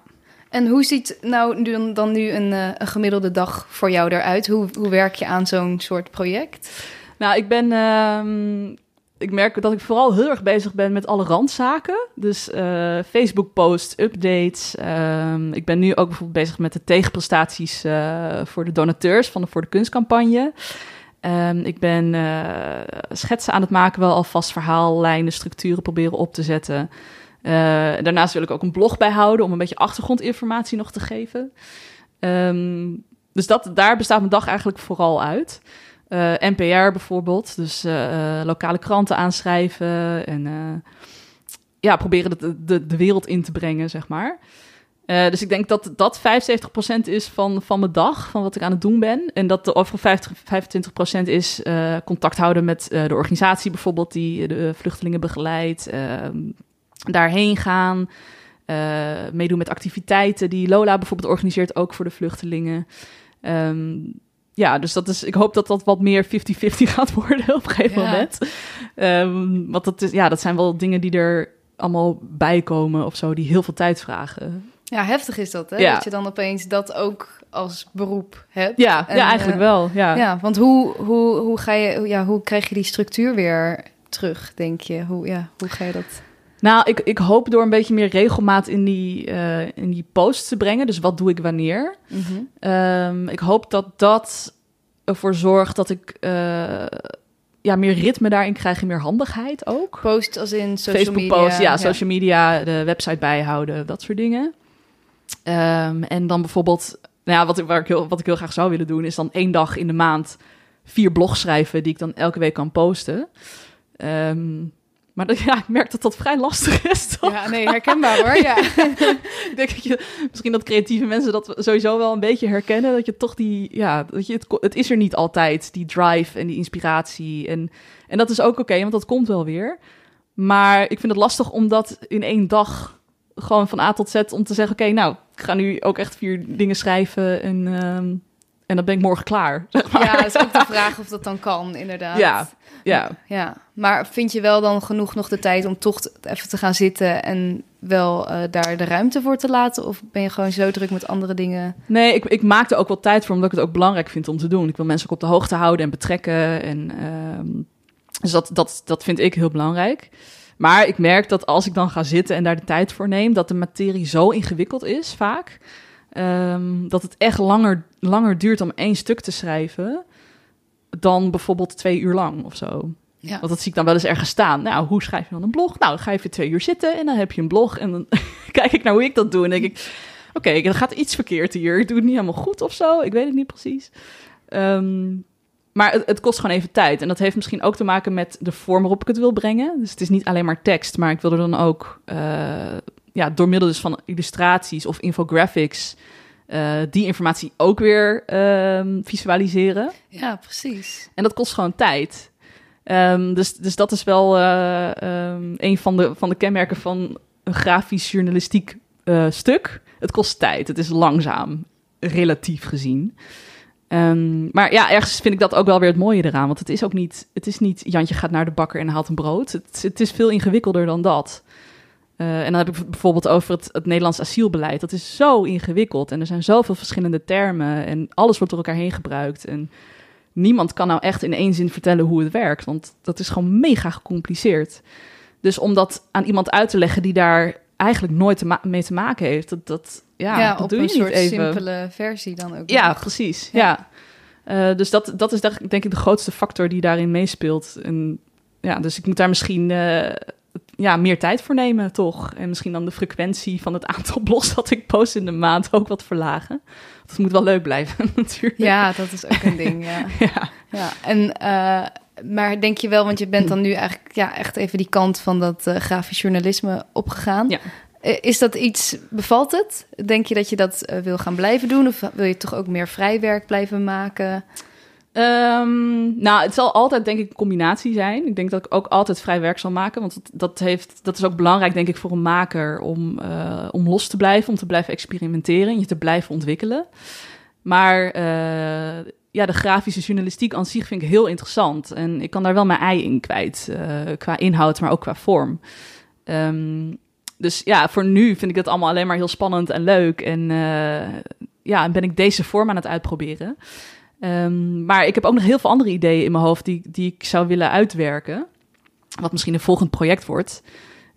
A: En hoe ziet nou nu- dan, nu een, eh, een gemiddelde dag voor jou eruit? Hoe, hoe werk je aan zo'n soort project?
B: Nou, ik ben. ehm, ik merk dat ik vooral heel erg bezig ben met alle randzaken. Dus eh, Facebook-posts, updates. Ehm, ik ben nu ook bijvoorbeeld bezig met de tegenprestaties eh, voor de donateurs van de Voor de Kunstcampagne. Ehm, ik ben schetsen aan het maken, wel alvast verhaallijnen, structuren proberen op te zetten. Eh, daarnaast wil ik ook een blog bijhouden om een beetje achtergrondinformatie nog te geven. Ehm, dus dat, daar bestaat mijn dag eigenlijk vooral uit. Eh, NPR bijvoorbeeld, dus eh, lokale kranten aanschrijven en ja, proberen de, de, de wereld in te brengen, zeg maar. Dus ik denk dat dat 75% is van, van mijn dag, van wat ik aan het doen ben. En dat de overige 50, 25% is contact houden met de organisatie bijvoorbeeld die de vluchtelingen begeleidt. Daarheen gaan, eh, meedoen met activiteiten die Lola bijvoorbeeld organiseert, ook voor de vluchtelingen. Ehm, ja, dus dat is, ik hoop dat dat wat meer 50-50 gaat worden op een gegeven
A: Ja.
B: moment. Ehm, want dat, is, ja, dat zijn wel dingen die er allemaal bij komen of zo, die heel veel tijd vragen.
A: Ja, heftig is dat, hè?
B: Ja.
A: Dat je dan opeens dat ook als beroep hebt.
B: Ja,
A: En,
B: ja eigenlijk
A: eh,
B: wel. Ja.
A: Ja, want hoe, hoe, hoe, ga je, ja, hoe krijg je die structuur weer terug, denk je? Hoe, ja, hoe ga je dat...
B: Nou, ik, ik hoop door een beetje meer regelmaat in die, eh, in die posts te brengen. Dus wat doe ik wanneer? Ehm, ik hoop dat dat ervoor zorgt dat ik eh, ja, meer ritme daarin krijg en meer handigheid ook.
A: Post als in social
B: Facebook
A: media.
B: posts, ja, social media, de website bijhouden, dat soort dingen. Ehm, en dan bijvoorbeeld, nou ja, wat ik, waar ik heel, wat ik heel graag zou willen doen, is dan één dag in de maand vier blogs schrijven die ik dan elke week kan posten. Ehm, maar dat, ja, ik merk dat dat vrij lastig is. Toch?
A: Ja, nee, herkenbaar hoor. Ja.
B: Ik denk dat je misschien dat creatieve mensen dat sowieso wel een beetje herkennen. Dat je toch die, ja, dat je het, het is er niet altijd, die drive en die inspiratie. En, en dat is ook oké, want dat komt wel weer. Maar ik vind het lastig om dat in één dag gewoon van A tot Z om te zeggen: oké, nou, ik ga nu ook echt vier dingen schrijven en, ehm, en dan ben ik morgen klaar. Zeg maar.
A: ja, dat is ook de vraag of dat dan kan, inderdaad.
B: Ja, ja.
A: ja. Maar vind je wel dan genoeg nog de tijd om toch even te gaan zitten en wel eh, daar de ruimte voor te laten? Of ben je gewoon zo druk met andere dingen?
B: Nee, ik, ik maak er ook wel tijd voor, omdat ik het ook belangrijk vind om te doen. Ik wil mensen ook op de hoogte houden en betrekken. En, ehm, dus dat, dat, dat vind ik heel belangrijk. Maar ik merk dat als ik dan ga zitten en daar de tijd voor neem, dat de materie zo ingewikkeld is vaak. Ehm, dat het echt langer, langer duurt om één stuk te schrijven dan bijvoorbeeld twee uur lang of zo.
A: Ja.
B: Want dat zie ik dan wel eens ergens staan. Nou, hoe schrijf je dan een blog? Nou, dan ga je even twee uur zitten en dan heb je een blog. En dan kijk ik naar hoe ik dat doe en denk ik... Oké, er gaat iets verkeerd hier. Ik doe het niet helemaal goed of zo. Ik weet het niet precies. Ehm, maar het, het kost gewoon even tijd. En dat heeft misschien ook te maken met de vorm waarop ik het wil brengen. Dus het is niet alleen maar tekst, maar ik wil er dan ook... eh, ja, door middel dus van illustraties of infographics... eh, die informatie ook weer ehm, visualiseren.
A: ja, precies.
B: En dat kost gewoon tijd. Ehm, dus, dus dat is wel ehm, een van de, van de kenmerken van een grafisch journalistiek eh, stuk. Het kost tijd. Het is langzaam, relatief gezien. Maar ja, ergens vind ik dat ook wel weer het mooie eraan. Want het is ook niet, het is niet Jantje gaat naar de bakker en haalt een brood. Het, het is veel ingewikkelder dan dat. Eh, en dan heb ik bijvoorbeeld over het, het Nederlands asielbeleid. Dat is zo ingewikkeld en er zijn zoveel verschillende termen en alles wordt door elkaar heen gebruikt. En niemand kan nou echt in één zin vertellen hoe het werkt, want dat is gewoon mega gecompliceerd. Dus om dat aan iemand uit te leggen die daar eigenlijk nooit te mee te maken heeft, dat, dat, ja,
A: Ja,
B: dat
A: op
B: doe
A: een
B: je niet
A: soort
B: even.
A: simpele versie dan ook.
B: Ja,
A: nog.
B: precies.
A: Ja.
B: Ja. Eh, dus dat, dat is denk denk ik de grootste factor die daarin meespeelt. En ja, dus ik moet daar misschien eh, ja, meer tijd voor nemen, toch? En misschien dan de frequentie van het aantal blogs dat ik post in de maand ook wat verlagen. Want het moet wel leuk blijven, natuurlijk.
A: Ja, dat is ook een ding, ja.
B: ja.
A: ja. En, eh, maar denk je wel, want je bent dan nu eigenlijk ja, echt even die kant van dat eh, grafisch journalisme opgegaan.
B: Ja.
A: Eh, Is dat iets, bevalt het? Denk je dat je dat wil gaan blijven doen? Of wil je toch ook meer vrijwerk blijven maken?
B: Ehm, nou, het zal altijd denk ik een combinatie zijn. Ik denk dat ik ook altijd vrij werk zal maken. Want dat, heeft, dat is ook belangrijk denk ik voor een maker om, eh, om los te blijven. Om te blijven experimenteren en je te blijven ontwikkelen. Maar eh, ja, de grafische journalistiek aan zich vind ik heel interessant. En ik kan daar wel mijn ei in kwijt. eh, qua inhoud, maar ook qua vorm. Ehm, dus ja, voor nu vind ik dat allemaal alleen maar heel spannend en leuk. En ja, en ben ik deze vorm aan het uitproberen. Ehm, maar ik heb ook nog heel veel andere ideeën in mijn hoofd die, die ik zou willen uitwerken. Wat misschien een volgend project wordt.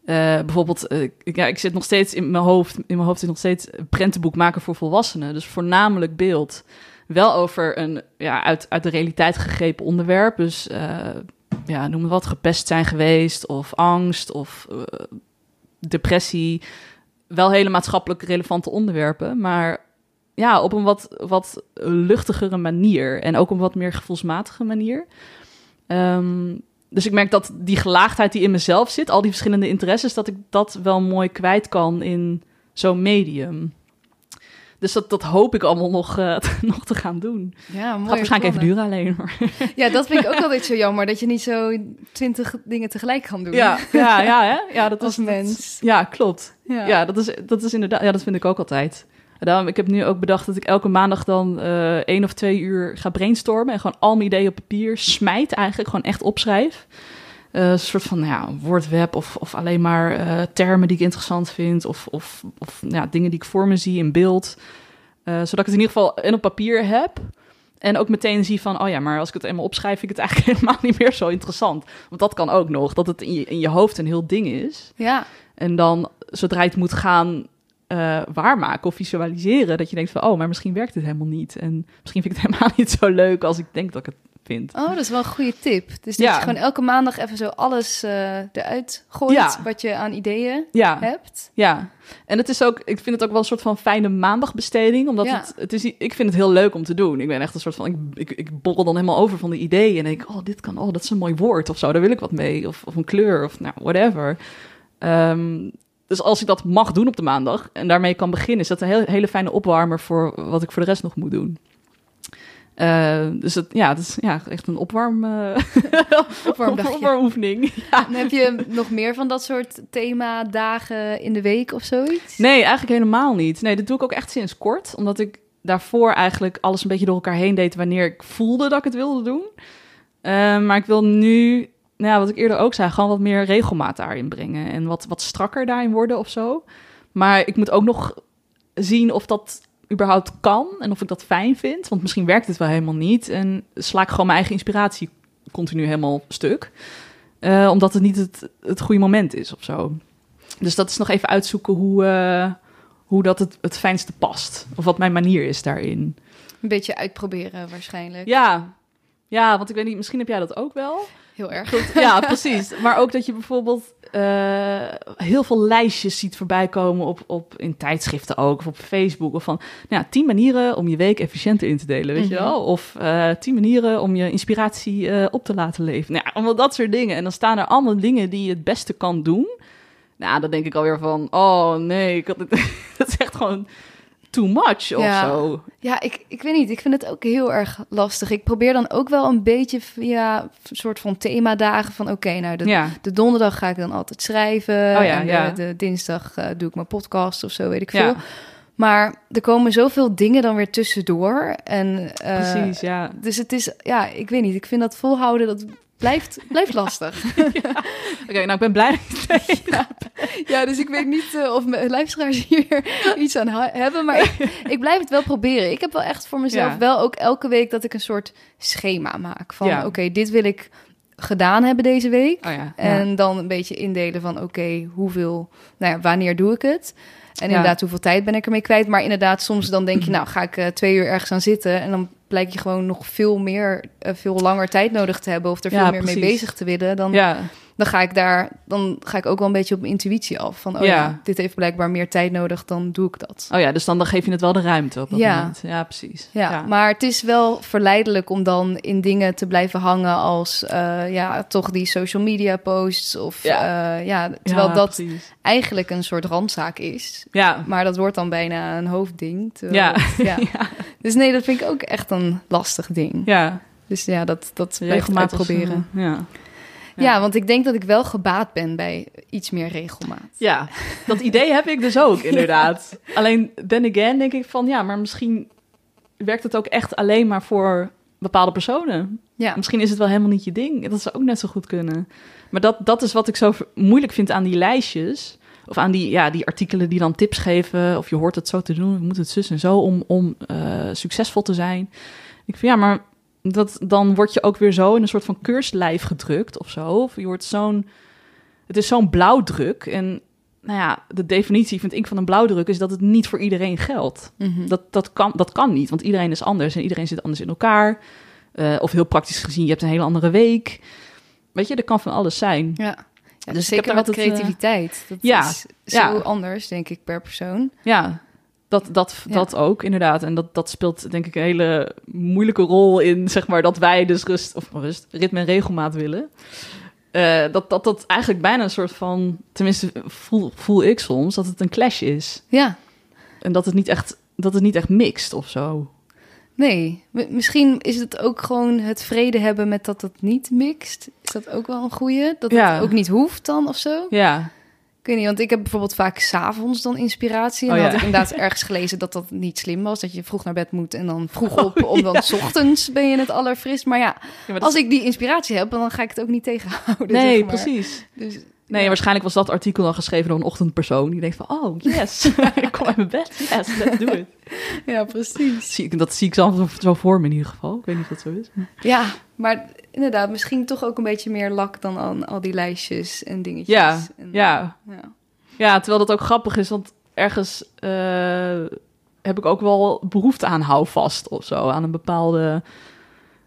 B: Eh, bijvoorbeeld, eh, ik- ja, ik zit nog steeds in mijn hoofd. In mijn hoofd zit nog steeds een prentenboek maken voor volwassenen. Dus voornamelijk beeld. Wel over een ja, uit, uit de realiteit gegrepen onderwerp. Dus eh, ja, noem het wat, gepest zijn geweest. Of angst of depressie. Wel hele maatschappelijk relevante onderwerpen. Maar ja, op een wat, wat luchtigere manier. En ook op een wat meer gevoelsmatige manier. Ehm, dus ik merk dat die gelaagdheid die in mezelf zit, al die verschillende interesses, dat ik dat wel mooi kwijt kan in zo'n medium. Dus dat, dat hoop ik allemaal nog, eh, nog te gaan doen.
A: Ja, mooi.
B: Gaat waarschijnlijk even duren alleen. Maar.
A: Ja, dat vind ik ook altijd zo jammer, dat je niet zo twintig dingen tegelijk kan doen.
B: Ja, ja, ja, hè? ja, dat
A: Als
B: is dat-
A: mens.
B: Ja, klopt.
A: Ja.
B: Ja, dat, is, dat is inderdaad. Ja, dat vind ik ook altijd. Daarom, ik heb nu ook bedacht dat ik elke maandag dan eh één of twee uur ga brainstormen. En gewoon al mijn ideeën op papier smijt eigenlijk. Gewoon echt opschrijf. eh, een soort van ja, woordweb of, of alleen maar eh, termen die ik interessant vind of, of, of ja, dingen die ik voor me zie in beeld. Zodat ik het in ieder geval en op papier heb. En ook meteen zie van, oh ja, maar als ik het eenmaal opschrijf, vind ik het eigenlijk helemaal niet meer zo interessant. Want dat kan ook nog, dat het in je, in je hoofd een heel ding is.
A: Ja,
B: En dan, zodra je het moet gaan eh, waarmaken of visualiseren, dat je denkt van, oh, maar misschien werkt het helemaal niet. En misschien vind ik het helemaal niet zo leuk als ik denk dat ik het vind.
A: oh, dat is wel een goede tip. Dus dat
B: Ja.
A: je gewoon elke maandag even zo alles eh, eruit gooit
B: Ja.
A: wat je aan ideeën
B: Ja,
A: hebt.
B: ja. En het is ook, ik vind het ook wel een soort van fijne maandagbesteding, omdat het, het is, ik vind het heel leuk om te doen. Ik ben echt een soort van, ik, ik, ik borrel dan helemaal over van de ideeën en denk, oh, dit kan, oh, dat is een mooi woord of zo, daar wil ik wat mee. Of, of een kleur of nou, whatever. Ehm, dus als ik dat mag doen op de maandag en daarmee kan beginnen, is dat een heel, hele fijne opwarmer voor wat ik voor de rest nog moet doen. Eh, dus het, ja, het is ja, echt een opwarm,
A: Opwarmdagje.
B: opwarmoefening. Ja.
A: En heb je nog meer van dat soort themadagen in de week of zoiets?
B: Nee, eigenlijk helemaal niet. Nee, dat doe ik ook echt sinds kort. Omdat ik daarvoor eigenlijk alles een beetje door elkaar heen deed wanneer ik voelde dat ik het wilde doen. Eh, maar ik wil nu, nou ja, wat ik eerder ook zei, gewoon wat meer regelmaat daarin brengen. En wat, wat strakker daarin worden of zo. Maar ik moet ook nog zien of dat überhaupt kan en of ik dat fijn vind. Want misschien werkt het wel helemaal niet. En sla ik gewoon mijn eigen inspiratie continu helemaal stuk. Eh, omdat het niet het, het goede moment is of zo. Dus dat is nog even uitzoeken hoe, eh, hoe dat het, het fijnste past. Of wat mijn manier is daarin.
A: Een beetje uitproberen waarschijnlijk.
B: Ja, ja want ik weet niet, misschien heb jij dat ook wel.
A: Heel erg.
B: Goed, ja, precies. Maar ook dat je bijvoorbeeld eh, heel veel lijstjes ziet voorbij komen op, op, in tijdschriften ook, of op Facebook. Of van, nou ja, tien manieren om je week efficiënter in te delen, weet je
A: Mhm.
B: wel? Of eh, tien manieren om je inspiratie eh, op te laten leven. Nou ja, allemaal dat soort dingen. En dan staan er allemaal dingen die je het beste kan doen. Nou, dan denk ik alweer van, oh nee, ik had het, dat is echt gewoon too much of
A: Ja.
B: zo.
A: Ja, ik, ik weet niet. Ik vind het ook heel erg lastig. Ik probeer dan ook wel een beetje via een soort van themadagen van... oké, nou, de,
B: Ja,
A: de donderdag ga ik dan altijd schrijven.
B: Oh ja,
A: en de,
B: ja.
A: de dinsdag eh, doe ik mijn podcast of zo, weet ik veel. Maar er komen zoveel dingen dan weer tussendoor. En, eh,
B: precies, ja.
A: Dus het is, ja, ik weet niet. Ik vind dat volhouden, dat blijft, blijft lastig.
B: Oké, nou ik ben blij.
A: ja, dus ik weet niet eh, of mijn luisteraars hier iets aan hebben. Maar ik, ik blijf het wel proberen. Ik heb wel echt voor mezelf
B: Ja.
A: wel ook elke week dat ik een soort schema maak. Van
B: Ja.
A: oké, dit wil ik gedaan hebben deze week.
B: Oh ja, ja.
A: En dan een beetje indelen van oké, hoeveel, nou ja, wanneer doe ik het? En
B: Ja.
A: inderdaad, hoeveel tijd ben ik ermee kwijt? Maar inderdaad, soms dan denk je, nou ga ik eh, twee uur ergens aan zitten. En dan blijkt je gewoon nog veel meer, eh, veel langer tijd nodig te hebben. Of er
B: Ja,
A: veel meer mee bezig te willen. Dan,
B: ja,
A: dan ga ik daar, dan ga ik ook wel een beetje op mijn intuïtie af. Van, oh ja.
B: Ja.
A: dit heeft blijkbaar meer tijd nodig, dan doe ik dat.
B: Oh ja, dus dan, dan geef je het wel de ruimte op dat
A: Ja.
B: moment. Ja, precies.
A: Ja, maar het is wel verleidelijk om dan in dingen te blijven hangen als eh, ja, toch die social media posts. Of
B: Ja.
A: ja, ja terwijl dat
B: precies.
A: eigenlijk een soort randzaak is.
B: Ja,
A: Maar dat wordt dan bijna een hoofdding. terwijl
B: ja.
A: Dus nee, dat vind ik ook echt een lastig ding.
B: ja.
A: Dus ja, dat, dat
B: Regelmatig
A: uitproberen.
B: eh, ja.
A: Ja. want ik denk dat ik wel gebaat ben bij iets meer regelmaat.
B: ja, dat idee heb ik dus ook, inderdaad. Alleen, then again, denk ik van, ja, maar misschien werkt het ook echt alleen maar voor bepaalde personen.
A: Ja,
B: Misschien is het wel helemaal niet je ding. Dat zou ook net zo goed kunnen. Maar dat, dat is wat ik zo moeilijk vind aan die lijstjes. Of aan die, ja, die artikelen die dan tips geven. Of je hoort het zo te doen. Je moet het zus en zo om, om eh, succesvol te zijn. Ik vind ja, maar dat, dan word je ook weer zo in een soort van keurslijf gedrukt of zo. Of je wordt zo'n. Het is zo'n blauwdruk. En nou ja, de definitie vind ik van een blauwdruk is dat het niet voor iedereen geldt.
A: Mhm.
B: Dat, dat, kan, dat kan niet, want iedereen is anders en iedereen zit anders in elkaar. Eh, of heel praktisch gezien, je hebt een hele andere week. Weet je, er kan van alles zijn.
A: ja. ja
B: Dus
A: dus
B: ik heb
A: zeker
B: altijd, eh,
A: creativiteit. Dat
B: ja,
A: is zo
B: ja.
A: anders, denk ik, per persoon.
B: Ja, dat, dat,
A: Ja.
B: dat ook inderdaad. En dat, dat speelt denk ik een hele moeilijke rol in, zeg maar, dat wij dus rust, of rust, ritme en regelmaat willen. Eh, dat, dat dat eigenlijk bijna een soort van, tenminste voel, voel ik soms, dat het een clash is.
A: Ja,
B: En dat het niet echt, dat het niet echt mixt of zo.
A: nee. Misschien is het ook gewoon het vrede hebben met dat het niet mixt. Is dat ook wel een goeie? Dat
B: Ja.
A: het ook niet hoeft dan of zo?
B: Ja,
A: Ik weet niet, want ik heb bijvoorbeeld vaak s'avonds dan inspiratie. En
B: Oh,
A: dan
B: ja.
A: had ik inderdaad ergens gelezen dat dat niet slim was. Dat je vroeg naar bed moet en dan vroeg op, om dan 's ochtends ben je het allerfrist. Maar ja,
B: Ja, maar dat
A: als
B: is-
A: ik die inspiratie heb, dan ga ik het ook niet tegenhouden.
B: nee,
A: zeg maar.
B: precies.
A: Dus,
B: Nee, waarschijnlijk was dat artikel dan geschreven door een ochtendpersoon. Die denkt van, oh, yes, ik kom uit mijn bed. Yes, let's do it.
A: Ja, precies.
B: Zie dat zie ik zo, zo voor me in ieder geval. Ik weet niet of dat zo is.
A: Ja, maar inderdaad, misschien toch ook een beetje meer lak dan aan al die lijstjes en dingetjes.
B: Ja,
A: En,
B: ja.
A: ja.
B: Ja, terwijl dat ook grappig is, want ergens eh, heb ik ook wel behoefte aan houvast of zo. Aan een bepaalde,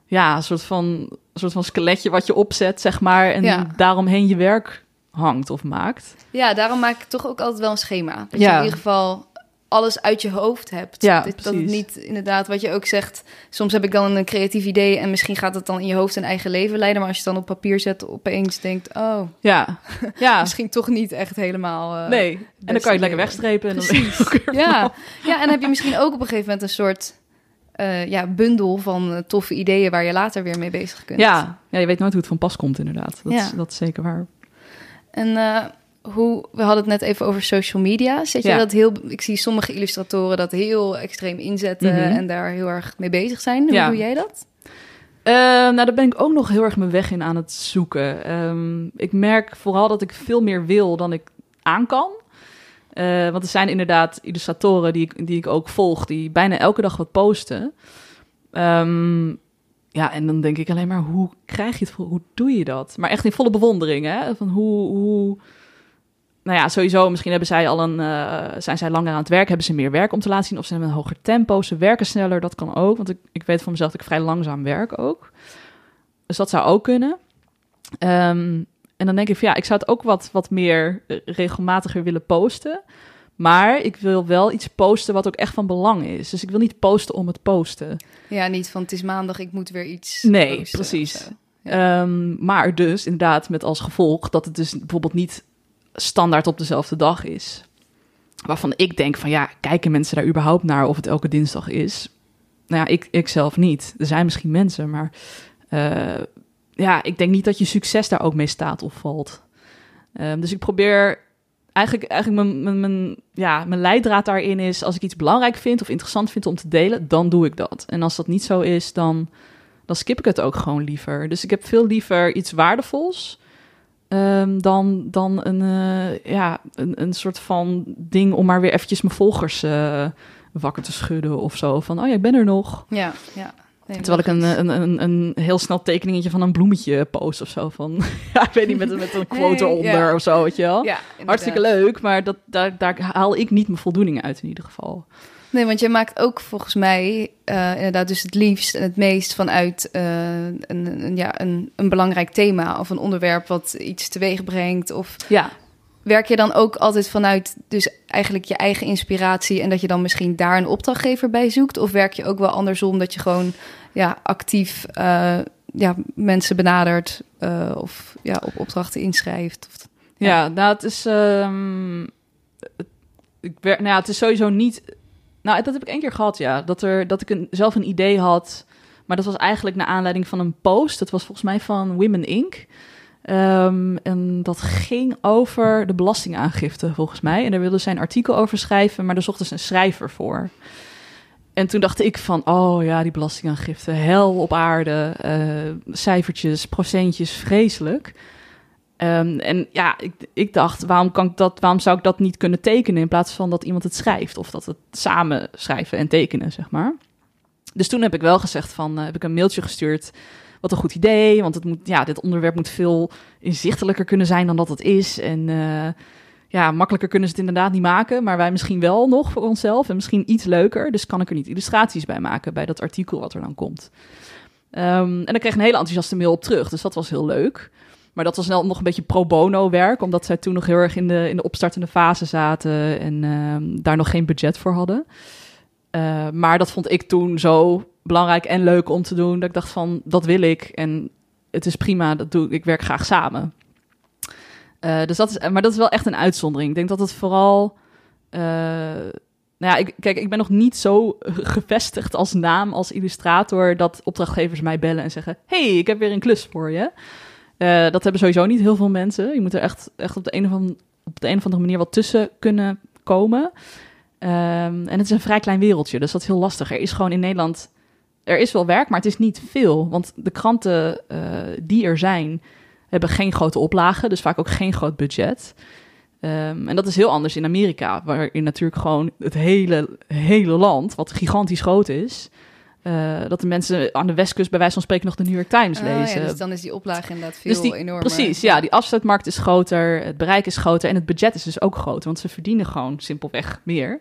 B: ja, soort van, soort van skeletje wat je opzet, zeg maar. En
A: Ja.
B: daaromheen je werk hangt of maakt.
A: Ja, daarom maak ik toch ook altijd wel een schema. Dat
B: Ja.
A: je in ieder geval alles uit je hoofd hebt.
B: Ja,
A: dat, dat het
B: precies.
A: niet inderdaad, wat je ook zegt. Soms heb ik dan een creatief idee en misschien gaat het dan in je hoofd een eigen leven leiden. Maar als je het dan op papier zet, opeens denkt, oh,
B: Ja, ja.
A: misschien toch niet echt helemaal. eh,
B: nee. En dan kan je het lekker wegstrepen. En
A: Precies. Ja. ja, en dan heb je misschien ook op een gegeven moment een soort eh, ja, bundel van eh, toffe ideeën waar je later weer mee bezig kunt.
B: Ja, ja, je weet nooit hoe het van pas komt, inderdaad. Dat, is,
A: Ja.
B: dat is zeker waar.
A: En eh, hoe, we hadden het net even over social media. Zet je
B: Ja.
A: dat heel, ik zie sommige illustratoren dat heel extreem inzetten
B: Mhm.
A: en daar heel erg mee bezig zijn. Hoe
B: Ja.
A: doe jij dat?
B: Eh, nou, daar ben ik ook nog heel erg mijn weg in aan het zoeken. Ehm, ik merk vooral dat ik veel meer wil dan ik aan kan. Eh, want er zijn inderdaad illustratoren die ik, die ik ook volg, die bijna elke dag wat posten. Ehm, ja, en dan denk ik alleen maar, hoe krijg je het? Hoe doe je dat? Maar echt in volle bewondering, hè? Van hoe, hoe... Nou ja, sowieso, misschien hebben zij al een, eh, zijn zij langer aan het werk, hebben ze meer werk om te laten zien, of ze hebben een hoger tempo, ze werken sneller, dat kan ook. Want ik, ik weet van mezelf dat ik vrij langzaam werk ook. Dus dat zou ook kunnen. Ehm, en dan denk ik van ja, ik zou het ook wat, wat meer regelmatiger willen posten. Maar ik wil wel iets posten wat ook echt van belang is. Dus ik wil niet posten om het posten.
A: Ja, niet van het is maandag, ik moet weer iets.
B: Nee,
A: posten
B: precies. Ehm, maar dus inderdaad met als gevolg dat het dus bijvoorbeeld niet standaard op dezelfde dag is. Waarvan ik denk van ja, kijken mensen daar überhaupt naar of het elke dinsdag is? Nou ja, ik, ik zelf niet. Er zijn misschien mensen, maar eh, ja, ik denk niet dat je succes daar ook mee staat of valt. Ehm, dus ik probeer eigenlijk, eigenlijk mijn, mijn, ja, mijn leidraad daarin is... als ik iets belangrijk vind of interessant vind om te delen, dan doe ik dat. En als dat niet zo is, dan, dan skip ik het ook gewoon liever. Dus ik heb veel liever iets waardevols... ehm, dan, dan een, eh, ja, een, een soort van ding om maar weer eventjes mijn volgers eh, wakker te schudden of zo. Van, oh ja, ik ben er nog.
A: Ja, ja. Nee,
B: Terwijl ik een, een, een, een heel snel tekeningetje van een bloemetje post of zo. Van, ja, ik weet niet, met, met een quote
A: Nee,
B: eronder of zo, weet je wel.
A: Ja,
B: Hartstikke leuk, maar dat, daar, daar haal ik niet mijn voldoening uit in ieder geval.
A: Nee, want je maakt ook volgens mij eh, inderdaad dus het liefst en het meest vanuit eh, een, een, ja, een, een belangrijk thema of een onderwerp wat iets teweeg brengt. Of
B: Ja,
A: werk je dan ook altijd vanuit dus eigenlijk je eigen inspiratie en dat je dan misschien daar een opdrachtgever bij zoekt? Of werk je ook wel andersom dat je gewoon ja, actief eh, ja, mensen benadert eh, of ja, op opdrachten inschrijft? Of,
B: ja. nou het is... ehm, ik wer, nou het is sowieso niet... Nou, dat heb ik één keer gehad, ja. Dat, er, dat ik een, zelf een idee had... Maar dat was eigenlijk naar aanleiding van een post. Dat was volgens mij van Women Inc. Ehm, en dat ging over de belastingaangifte, volgens mij. En daar wilde zij een artikel over schrijven, maar daar zochten ze een schrijver voor. En toen dacht ik van, oh ja, die belastingaangifte, hel op aarde, eh, cijfertjes, procentjes, vreselijk. Ehm, en ja, ik, ik dacht, waarom, kan ik dat, waarom zou ik dat niet kunnen tekenen in plaats van dat iemand het schrijft? Of dat het samen schrijven en tekenen, zeg maar. Dus toen heb ik wel gezegd van, eh, heb ik een mailtje gestuurd. Een goed idee, want het moet, ja, dit onderwerp moet veel inzichtelijker kunnen zijn dan dat het is. En eh, ja, makkelijker kunnen ze het inderdaad niet maken, maar wij misschien wel nog voor onszelf en misschien iets leuker. Dus kan ik er niet illustraties bij maken bij dat artikel wat er dan komt. Ehm, en dan kreeg een hele enthousiaste mail op terug, dus dat was heel leuk. Maar dat was nog een beetje pro bono werk, omdat zij toen nog heel erg in de, in de opstartende fase zaten en ehm, daar nog geen budget voor hadden. Eh, maar dat vond ik toen zo belangrijk en leuk om te doen, dat ik dacht van, dat wil ik en het is prima, dat doe ik, ik werk graag samen. Eh, dus dat is, maar dat is wel echt een uitzondering. Ik denk dat het vooral, eh, nou ja, ik, kijk, ik ben nog niet zo gevestigd als naam, als illustrator, dat opdrachtgevers mij bellen en zeggen, hey, ik heb weer een klus voor je. Eh, dat hebben sowieso niet heel veel mensen. Je moet er echt, echt op de een of andere op de of andere manier wat tussen kunnen komen. Ehm, en het is een vrij klein wereldje, dus dat is heel lastig. Er is gewoon in Nederland, er is wel werk, maar het is niet veel. Want de kranten uh, die er zijn, hebben geen grote oplagen, dus vaak ook geen groot budget. Um, en dat is heel anders in Amerika, waarin natuurlijk gewoon het hele, hele land, wat gigantisch groot is, uh, dat de mensen aan de westkust bij wijze van spreken nog de New York Times lezen.
A: Oh, ja, dus dan is die oplage inderdaad veel
B: dus die,
A: enormer.
B: Precies, ja. Die afzetmarkt is groter, het bereik is groter en het budget is dus ook groter, want ze verdienen gewoon simpelweg meer.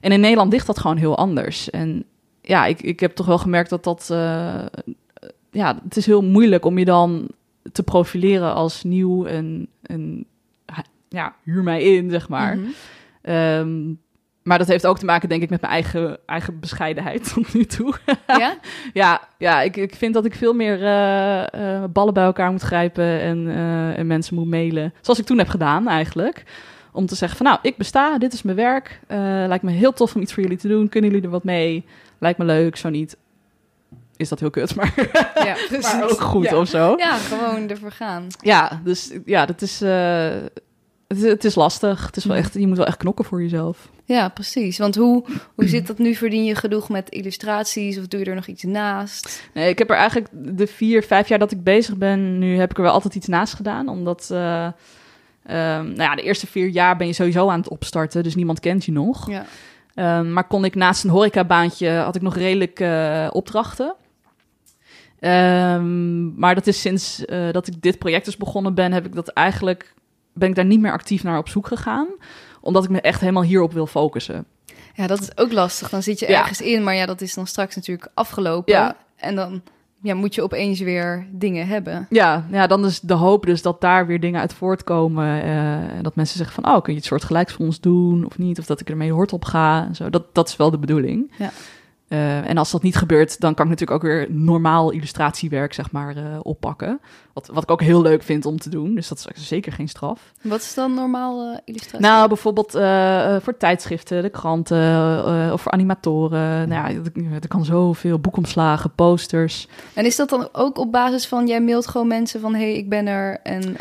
B: En in Nederland ligt dat gewoon heel anders. En ja, ik, ik heb toch wel gemerkt dat dat... Uh, ja, het is heel moeilijk om je dan te profileren als nieuw en, en ja, huur mij in, zeg maar. Mm -hmm. um, maar dat heeft ook te maken, denk ik, met mijn eigen, eigen bescheidenheid tot nu toe.
A: Ja?
B: ja, ja ik, ik vind dat ik veel meer uh, uh, ballen bij elkaar moet grijpen en, uh, en mensen moet mailen. Zoals ik toen heb gedaan, eigenlijk. Om te zeggen van, nou, ik besta, dit is mijn werk. lijkt me heel tof om iets voor jullie te doen. Kunnen jullie er wat mee? Lijkt me leuk, zo niet. Is dat heel kut, maar,
A: ja,
B: maar ook goed
A: ja.
B: of zo.
A: Ja, gewoon ervoor gaan.
B: Ja, dus ja, dat is... Het, het, is lastig. Het is wel echt, je moet wel echt knokken voor jezelf.
A: Ja, precies. Want hoe, hoe zit dat nu? Verdien je genoeg met illustraties of doe je er nog iets naast?
B: Nee, ik heb er eigenlijk de vier, vijf jaar dat ik bezig ben, nu heb ik er wel altijd iets naast gedaan. Omdat, uh, um, nou ja, de eerste vier jaar ben je sowieso aan het opstarten, dus niemand kent je nog.
A: Ja.
B: Um, maar kon ik naast een horecabaantje, had ik nog redelijk uh, opdrachten. Um, maar dat is sinds uh, dat ik dit project dus begonnen ben, heb ik dat eigenlijk, ben ik daar niet meer actief naar op zoek gegaan omdat ik me echt helemaal hierop wil focussen.
A: Ja, dat is ook lastig. Dan zit je
B: Ja.
A: ergens in, maar ja, dat is dan straks natuurlijk afgelopen.
B: Ja.
A: En dan ja, moet je opeens weer dingen hebben.
B: Ja, ja, dan is de hoop dus dat daar weer dingen uit voortkomen. eh, dat mensen zeggen van, oh, kun je het soort gelijks voor ons doen of niet? Of dat ik ermee hard op ga. En zo. Dat, dat is wel de bedoeling.
A: Ja.
B: Eh, en als dat niet gebeurt, dan kan ik natuurlijk ook weer normaal illustratiewerk, zeg maar, eh, oppakken. Wat, wat ik ook heel leuk vind om te doen. Dus dat is zeker geen straf.
A: Wat is dan normaal eh, illustratie?
B: Nou, bijvoorbeeld voor tijdschriften, de kranten of voor animatoren. Nou ja, er- kan zoveel boekomslagen, posters.
A: En is dat dan ook op basis van, jij mailt gewoon mensen van, hé, hey, ik ben er en...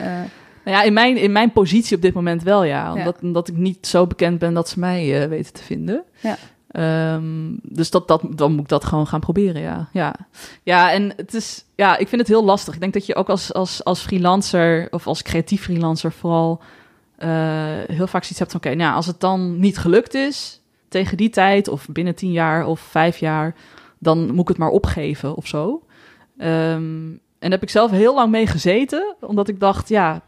B: Nou ja, in mijn, in mijn positie op dit moment wel, ja.
A: Ja.
B: Omdat, omdat ik niet zo bekend ben dat ze mij weten te vinden.
A: Ja.
B: Ehm, dus dat, dat, dan moet ik dat gewoon gaan proberen, ja. Ja, ja en het is, ja, ik vind het heel lastig. Ik denk dat je ook als, als, als freelancer of als creatief freelancer vooral eh, heel vaak zoiets hebt van... oké, nou, als het dan niet gelukt is tegen die tijd of binnen tien jaar of vijf jaar... dan moet ik het maar opgeven of zo. Ehm, en daar heb ik zelf heel lang mee gezeten, omdat ik dacht, ja,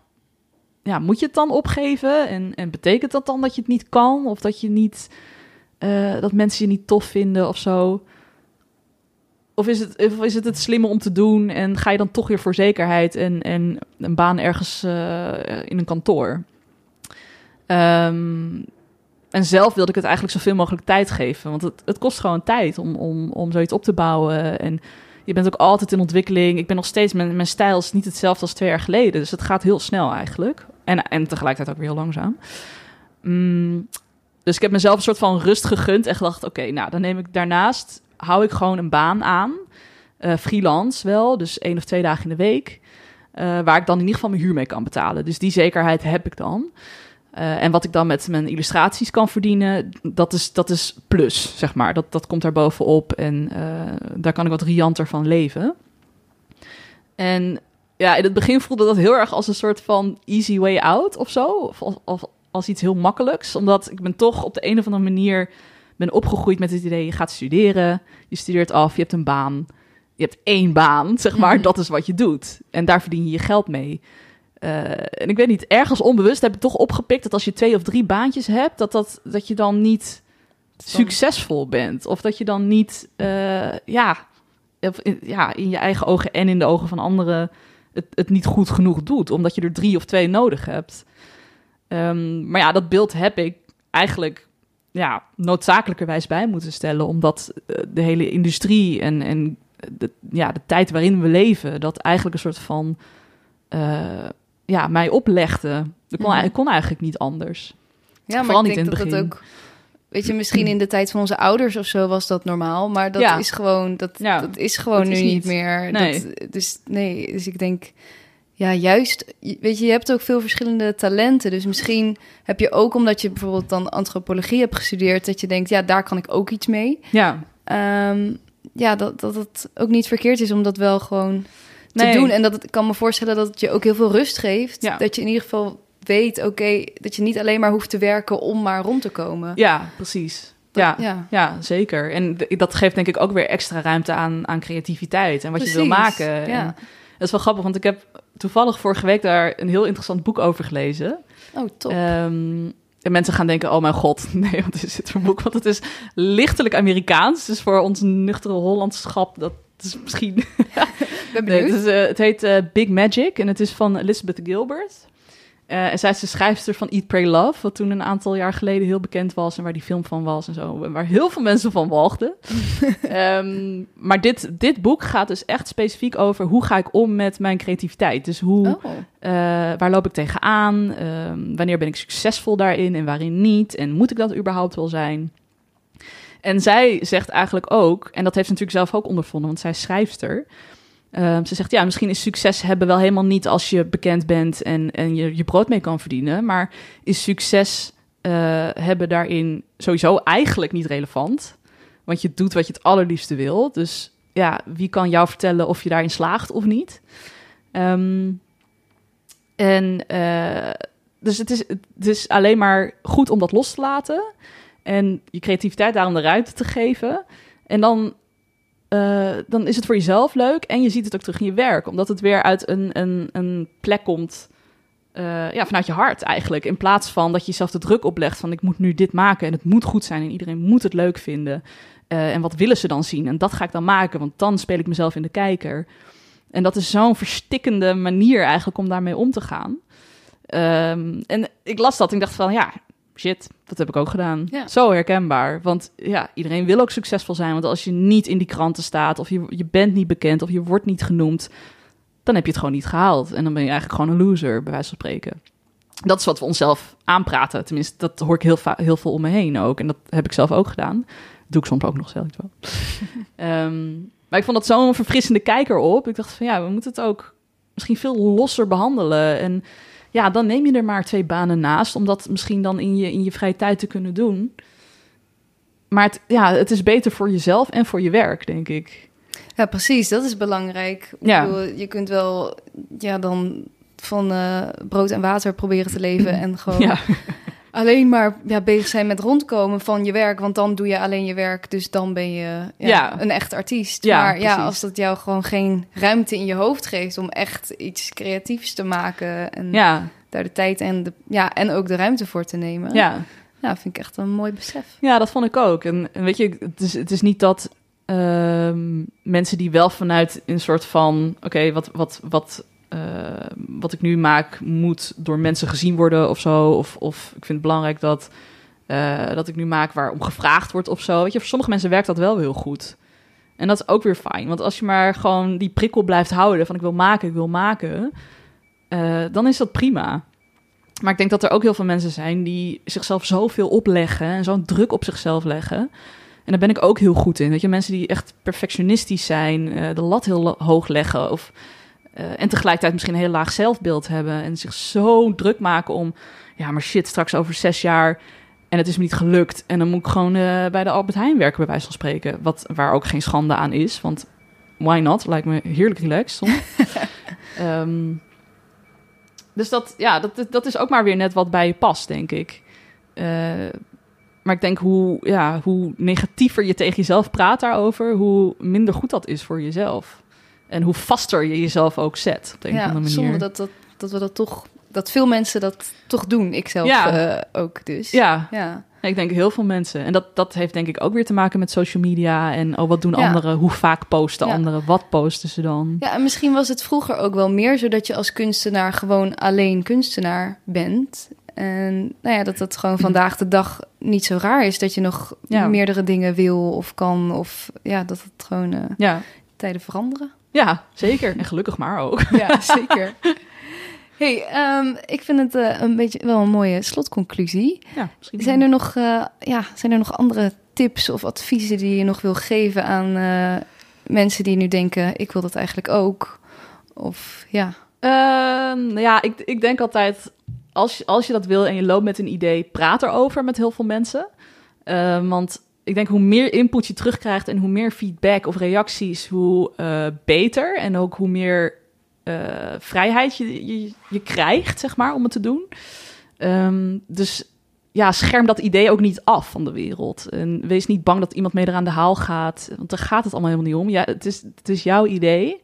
B: ja, moet je het dan opgeven? En, en betekent dat dan dat je het niet kan? Of dat je niet, eh, dat mensen je niet tof vinden of zo? Of is het, is het het slimme om te doen en ga je dan toch weer voor zekerheid en, en een baan ergens eh, in een kantoor? Ehm, en zelf wilde ik het eigenlijk zoveel mogelijk tijd geven, want het, het kost gewoon tijd om, om, om zoiets op te bouwen. En je bent ook altijd in ontwikkeling. Ik ben nog steeds, mijn, mijn stijl is niet hetzelfde als twee jaar geleden. Dus het gaat heel snel eigenlijk. En, en tegelijkertijd ook weer heel langzaam. Mm, dus ik heb mezelf een soort van rust gegund en gedacht... oké, nou, dan neem ik daarnaast... hou ik gewoon een baan aan. Eh, freelance wel, dus één of twee dagen in de week. eh, waar ik dan in ieder geval mijn huur mee kan betalen. Dus die zekerheid heb ik dan. Eh, en wat ik dan met mijn illustraties kan verdienen, dat is, dat is plus, zeg maar. Dat, dat komt daar bovenop en daar kan ik wat rianter van leven. En ja, in het begin voelde dat heel erg als een soort van easy way out of zo. Of als, als, iets heel makkelijks. Omdat ik ben toch op de een of andere manier ben opgegroeid met het idee... je gaat studeren, je studeert af, je hebt een baan. Je hebt één baan, zeg maar.
A: Mhm.
B: Dat is wat je doet. En daar verdien je je geld mee. Eh, en ik weet niet, ergens onbewust heb ik toch opgepikt... dat als je twee of drie baantjes hebt... dat, dat, dat je dan niet succesvol bent. Of dat je dan niet, eh, ja, of in, ja, in je eigen ogen en in de ogen van anderen het, het niet goed genoeg doet, omdat je er drie of twee nodig hebt. Ehm, maar ja, dat beeld heb ik eigenlijk ja, noodzakelijkerwijs bij moeten stellen, omdat eh, de hele industrie en, en de, ja, de tijd waarin we leven, dat eigenlijk een soort van eh, ja, mij oplegde. Ik kon,
A: Mhm.
B: ik kon eigenlijk niet anders.
A: Ja, maar ik denk
B: in het
A: dat dat ook... Weet je, misschien in de tijd van onze ouders of zo was dat normaal. Maar dat
B: Ja.
A: is gewoon, dat,
B: Ja,
A: dat is gewoon
B: dat
A: nu
B: is
A: niet
B: niet.
A: meer.
B: Nee.
A: Dat, dus nee, dus ik denk... ja, juist, weet je, je hebt ook veel verschillende talenten. Dus misschien heb je ook, omdat je bijvoorbeeld dan antropologie hebt gestudeerd, dat je denkt, ja, daar kan ik ook iets mee.
B: Ja,
A: Ehm, ja, dat, dat het ook niet verkeerd is om dat wel gewoon te
B: Nee.
A: doen. En dat het, ik kan me voorstellen dat het je ook heel veel rust geeft.
B: Ja.
A: Dat je in ieder geval weet, oké, dat je niet alleen maar hoeft te werken om maar rond te komen.
B: ja precies.
A: Dat-
B: ja.
A: ja.
B: Ja, zeker. En dat geeft denk ik ook weer extra ruimte aan, aan creativiteit en wat je wil maken.
A: ja.
B: En dat is wel grappig, want ik heb toevallig vorige week daar een heel interessant boek over gelezen.
A: Oh, top.
B: Ehm, en mensen gaan denken, oh mijn god, nee, wat is dit voor boek? Want het is lichtelijk Amerikaans. Dus voor ons nuchtere Hollandschap, dat is misschien...
A: ben
B: Nee,
A: benieuwd.
B: het, is, eh, het heet eh, Big Magic en het is van Elizabeth Gilbert. Eh, en zij is de schrijfster van Eat, Pray, Love, wat toen een aantal jaar geleden heel bekend was en waar die film van was en zo, en waar heel veel mensen van walgden. Ehm, maar dit, dit boek gaat dus echt specifiek over hoe ga ik om met mijn creativiteit. Dus hoe,
A: oh,
B: eh, waar loop ik tegenaan? Ehm wanneer ben ik succesvol daarin en waarin niet? En moet ik dat überhaupt wel zijn? En zij zegt eigenlijk ook, en dat heeft ze natuurlijk zelf ook ondervonden, want zij is schrijfster. Ehm, ze zegt, ja, misschien is succes hebben wel helemaal niet als je bekend bent en, en je je brood mee kan verdienen. Maar is succes eh, hebben daarin sowieso eigenlijk niet relevant. Want je doet wat je het allerliefste wil. Dus ja, wie kan jou vertellen of je daarin slaagt of niet? Ehm, en eh, dus het is, het is alleen maar goed om dat los te laten. En je creativiteit daarom de ruimte te geven. En dan, eh, dan is het voor jezelf leuk. En je ziet het ook terug in je werk. Omdat het weer uit een, een, een plek komt. eh, ja, vanuit je hart eigenlijk. In plaats van dat je jezelf de druk oplegt van ik moet nu dit maken. En het moet goed zijn. En iedereen moet het leuk vinden. Eh, en wat willen ze dan zien? En dat ga ik dan maken. Want dan speel ik mezelf in de kijker. En dat is zo'n verstikkende manier eigenlijk om daarmee om te gaan. Ehm, en ik las dat en ik dacht van ja, shit, dat heb ik ook gedaan.
A: Ja.
B: Zo herkenbaar. Want ja, iedereen wil ook succesvol zijn. Want als je niet in die kranten staat, of je, je bent niet bekend, of je wordt niet genoemd, dan heb je het gewoon niet gehaald. En dan ben je eigenlijk gewoon een loser, bij wijze van spreken. Dat is wat we onszelf aanpraten. Tenminste, dat hoor ik heel, heel veel om me heen ook. En dat heb ik zelf ook gedaan. Dat doe ik soms ook nog zelf wel. Ehm, maar ik vond dat zo'n verfrissende kijker op. Ik dacht van ja, we moeten het ook misschien veel losser behandelen. En ja, dan neem je er maar twee banen naast, om dat misschien dan in je, in je vrije tijd te kunnen doen. Maar het, ja, het is beter voor jezelf en voor je werk, denk ik.
A: Ja, precies. Dat is belangrijk. Ik
B: Ja.
A: bedoel, je kunt wel ja, dan van eh, brood en water proberen te leven en gewoon
B: Ja,
A: alleen maar ja, bezig zijn met rondkomen van je werk. Want dan doe je alleen je werk, dus dan ben je ja,
B: Ja.
A: een echt artiest.
B: Ja,
A: maar ja, als dat jou gewoon geen ruimte in je hoofd geeft om echt iets creatiefs te maken en
B: ja,
A: daar de tijd en, de, ja, en ook de ruimte voor te nemen.
B: ja.
A: Ja, vind ik echt een mooi besef.
B: Ja, dat vond ik ook. En, en weet je, het is, het is niet dat ehm, mensen die wel vanuit een soort van... Oké, wat, wat, wat, eh, wat ik nu maak moet door mensen gezien worden of zo. Of, of ik vind het belangrijk dat, eh, dat ik nu maak waarom gevraagd wordt of zo. Weet je, voor sommige mensen werkt dat wel heel goed. En dat is ook weer fijn. Want als je maar gewoon die prikkel blijft houden van ik wil maken, ik wil maken... eh, dan is dat prima. Maar ik denk dat er ook heel veel mensen zijn die zichzelf zoveel opleggen en zo'n druk op zichzelf leggen. En daar ben ik ook heel goed in. Weet je, mensen die echt perfectionistisch zijn, de lat heel hoog leggen. Of, eh, en tegelijkertijd misschien een heel laag zelfbeeld hebben. En zich zo druk maken om, ja, maar shit, straks over zes jaar. En het is me niet gelukt. En dan moet ik gewoon eh, bij de Albert Heijn werken, bij wijze van spreken. Wat, waar ook geen schande aan is. Want why not? Lijkt me heerlijk relaxed soms. Ehm, dus dat, ja, dat, dat is ook maar weer net wat bij je past, denk ik. Eh, maar ik denk hoe, ja, hoe negatiever je tegen jezelf praat daarover, hoe minder goed dat is voor jezelf. En hoe vaster je jezelf ook zet op de
A: Ja,
B: manier.
A: zonder dat, dat, dat we dat toch, dat veel mensen dat toch doen. Ik zelf
B: Ja.
A: eh, ook dus.
B: Ja,
A: ja.
B: ik denk heel veel mensen. En dat, dat heeft denk ik ook weer te maken met social media. En oh, wat doen
A: Ja.
B: anderen? Hoe vaak posten
A: Ja.
B: anderen? Wat posten ze dan?
A: Ja, en misschien was het vroeger ook wel meer zodat je als kunstenaar gewoon alleen kunstenaar bent. En nou ja, dat dat gewoon vandaag de dag niet zo raar is dat je nog
B: Ja.
A: meerdere dingen wil of kan. Of ja, dat het gewoon
B: Ja,
A: tijden veranderen.
B: Ja zeker. En gelukkig maar ook.
A: Ja, zeker. hey, ehm, ik vind het eh, een beetje wel een mooie slotconclusie.
B: Ja, misschien
A: Zijn er nog, eh, ja, zijn er nog andere tips of adviezen die je nog wil geven aan eh, mensen die nu denken: ik wil dat eigenlijk ook? Of ja.
B: Ehm, ja, ik, ik denk altijd, als, je- als je dat wil en je loopt met een idee, praat erover met heel veel mensen. Ehm, want ik denk hoe meer input je terugkrijgt en hoe meer feedback of reacties, hoe eh, beter. En ook hoe meer eh, vrijheid je, je, krijgt, zeg maar, om het te doen. Ehm, dus ja, scherm dat idee ook niet af van de wereld. En wees niet bang dat iemand mee eraan de haal gaat. Want daar gaat het allemaal helemaal niet om. Ja, het, is, het is jouw idee.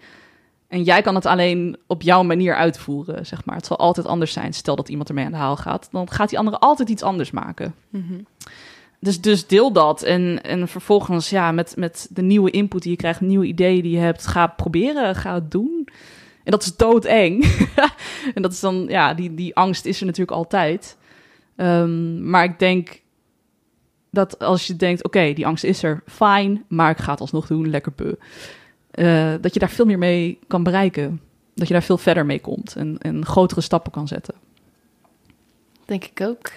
B: En jij kan het alleen op jouw manier uitvoeren, zeg maar. Het zal altijd anders zijn. Stel dat iemand ermee aan de haal gaat, dan gaat die andere altijd iets anders maken. Dus, dus deel dat. En, en vervolgens, ja, met, met de nieuwe input die je krijgt, nieuwe ideeën die je hebt, ga proberen, ga het doen. En dat is doodeng. en dat is dan, ja, die, die angst is er natuurlijk altijd. Ehm, maar ik denk dat als je denkt, oké, die angst is er, fijn, maar ik ga het alsnog doen, lekker beu. Eh, dat je daar veel meer mee kan bereiken. Dat je daar veel verder mee komt en, en grotere stappen kan zetten.
A: Denk ik ook.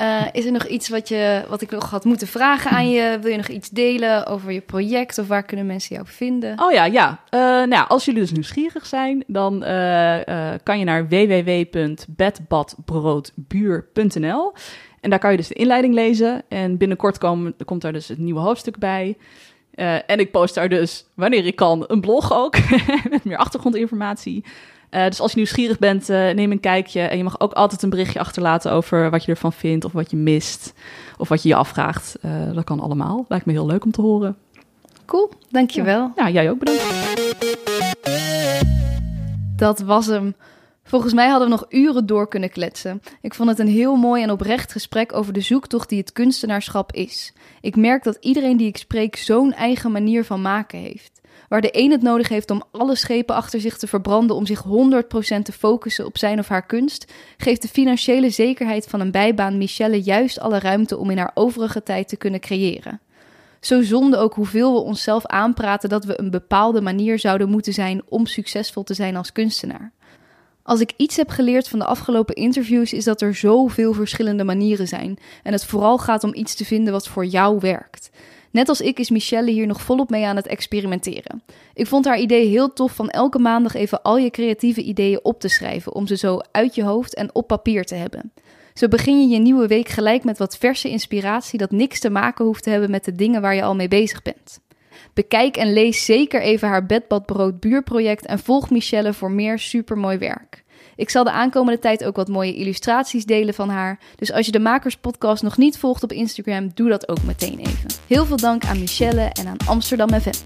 A: Eh, is er nog iets wat, je, wat ik nog had moeten vragen aan je? Wil je nog iets delen over je project of waar kunnen mensen jou vinden?
B: Oh ja, ja. Eh, nou ja, als jullie dus nieuwsgierig zijn, dan eh, kan je naar www.bedbadbroodbuur.nl. En daar kan je dus de inleiding lezen. En binnenkort komt daar dus het nieuwe hoofdstuk bij. En ik post daar dus, wanneer ik kan, een blog ook. met meer achtergrondinformatie. Eh, dus als je nieuwsgierig bent, eh, neem een kijkje. En je mag ook altijd een berichtje achterlaten over wat je ervan vindt. Of wat je mist. Of wat je je afvraagt. Eh, dat kan allemaal. Lijkt me heel leuk om te horen.
A: Cool, dankjewel.
B: Ja, jij ook bedankt.
A: Dat was hem. Volgens mij hadden we nog uren door kunnen kletsen. Ik vond het een heel mooi en oprecht gesprek over de zoektocht die het kunstenaarschap is. Ik merk dat iedereen die ik spreek zo'n eigen manier van maken heeft. Waar de een het nodig heeft om alle schepen achter zich te verbranden om zich 100% te focussen op zijn of haar kunst, geeft de financiële zekerheid van een bijbaan Michelle juist alle ruimte om in haar overige tijd te kunnen creëren. Zo zonde ook hoeveel we onszelf aanpraten dat we een bepaalde manier zouden moeten zijn om succesvol te zijn als kunstenaar. Als ik iets heb geleerd van de afgelopen interviews, is dat er zoveel verschillende manieren zijn en het vooral gaat om iets te vinden wat voor jou werkt. Net als ik is Michelle hier nog volop mee aan het experimenteren. Ik vond haar idee heel tof van elke maandag even al je creatieve ideeën op te schrijven, om ze zo uit je hoofd en op papier te hebben. Zo begin je je nieuwe week gelijk met wat verse inspiratie dat niks te maken hoeft te hebben met de dingen waar je al mee bezig bent. Bekijk en lees zeker even haar Bedbadbrood buurproject en volg Michelle voor meer supermooi werk. Ik zal de aankomende tijd ook wat mooie illustraties delen van haar. Dus als je de Makers Podcast nog niet volgt op Instagram, doe dat ook meteen even. Heel veel dank aan Michelle en aan Amsterdam FM.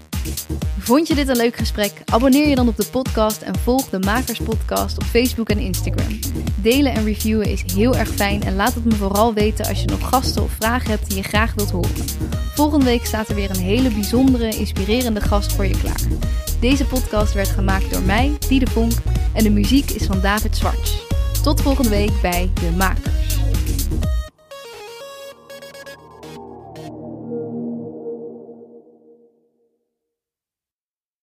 A: Vond je dit een leuk gesprek? Abonneer je dan op de podcast en volg de Makers Podcast op Facebook en Instagram. Delen en reviewen is heel erg fijn en laat het me vooral weten als je nog gasten of vragen hebt die je graag wilt horen. Volgende week staat er weer een hele bijzondere, inspirerende gast voor je klaar. Deze podcast werd gemaakt door mij, Diede Vonk, en de muziek is van David Zwarts. Tot volgende week bij De Makers.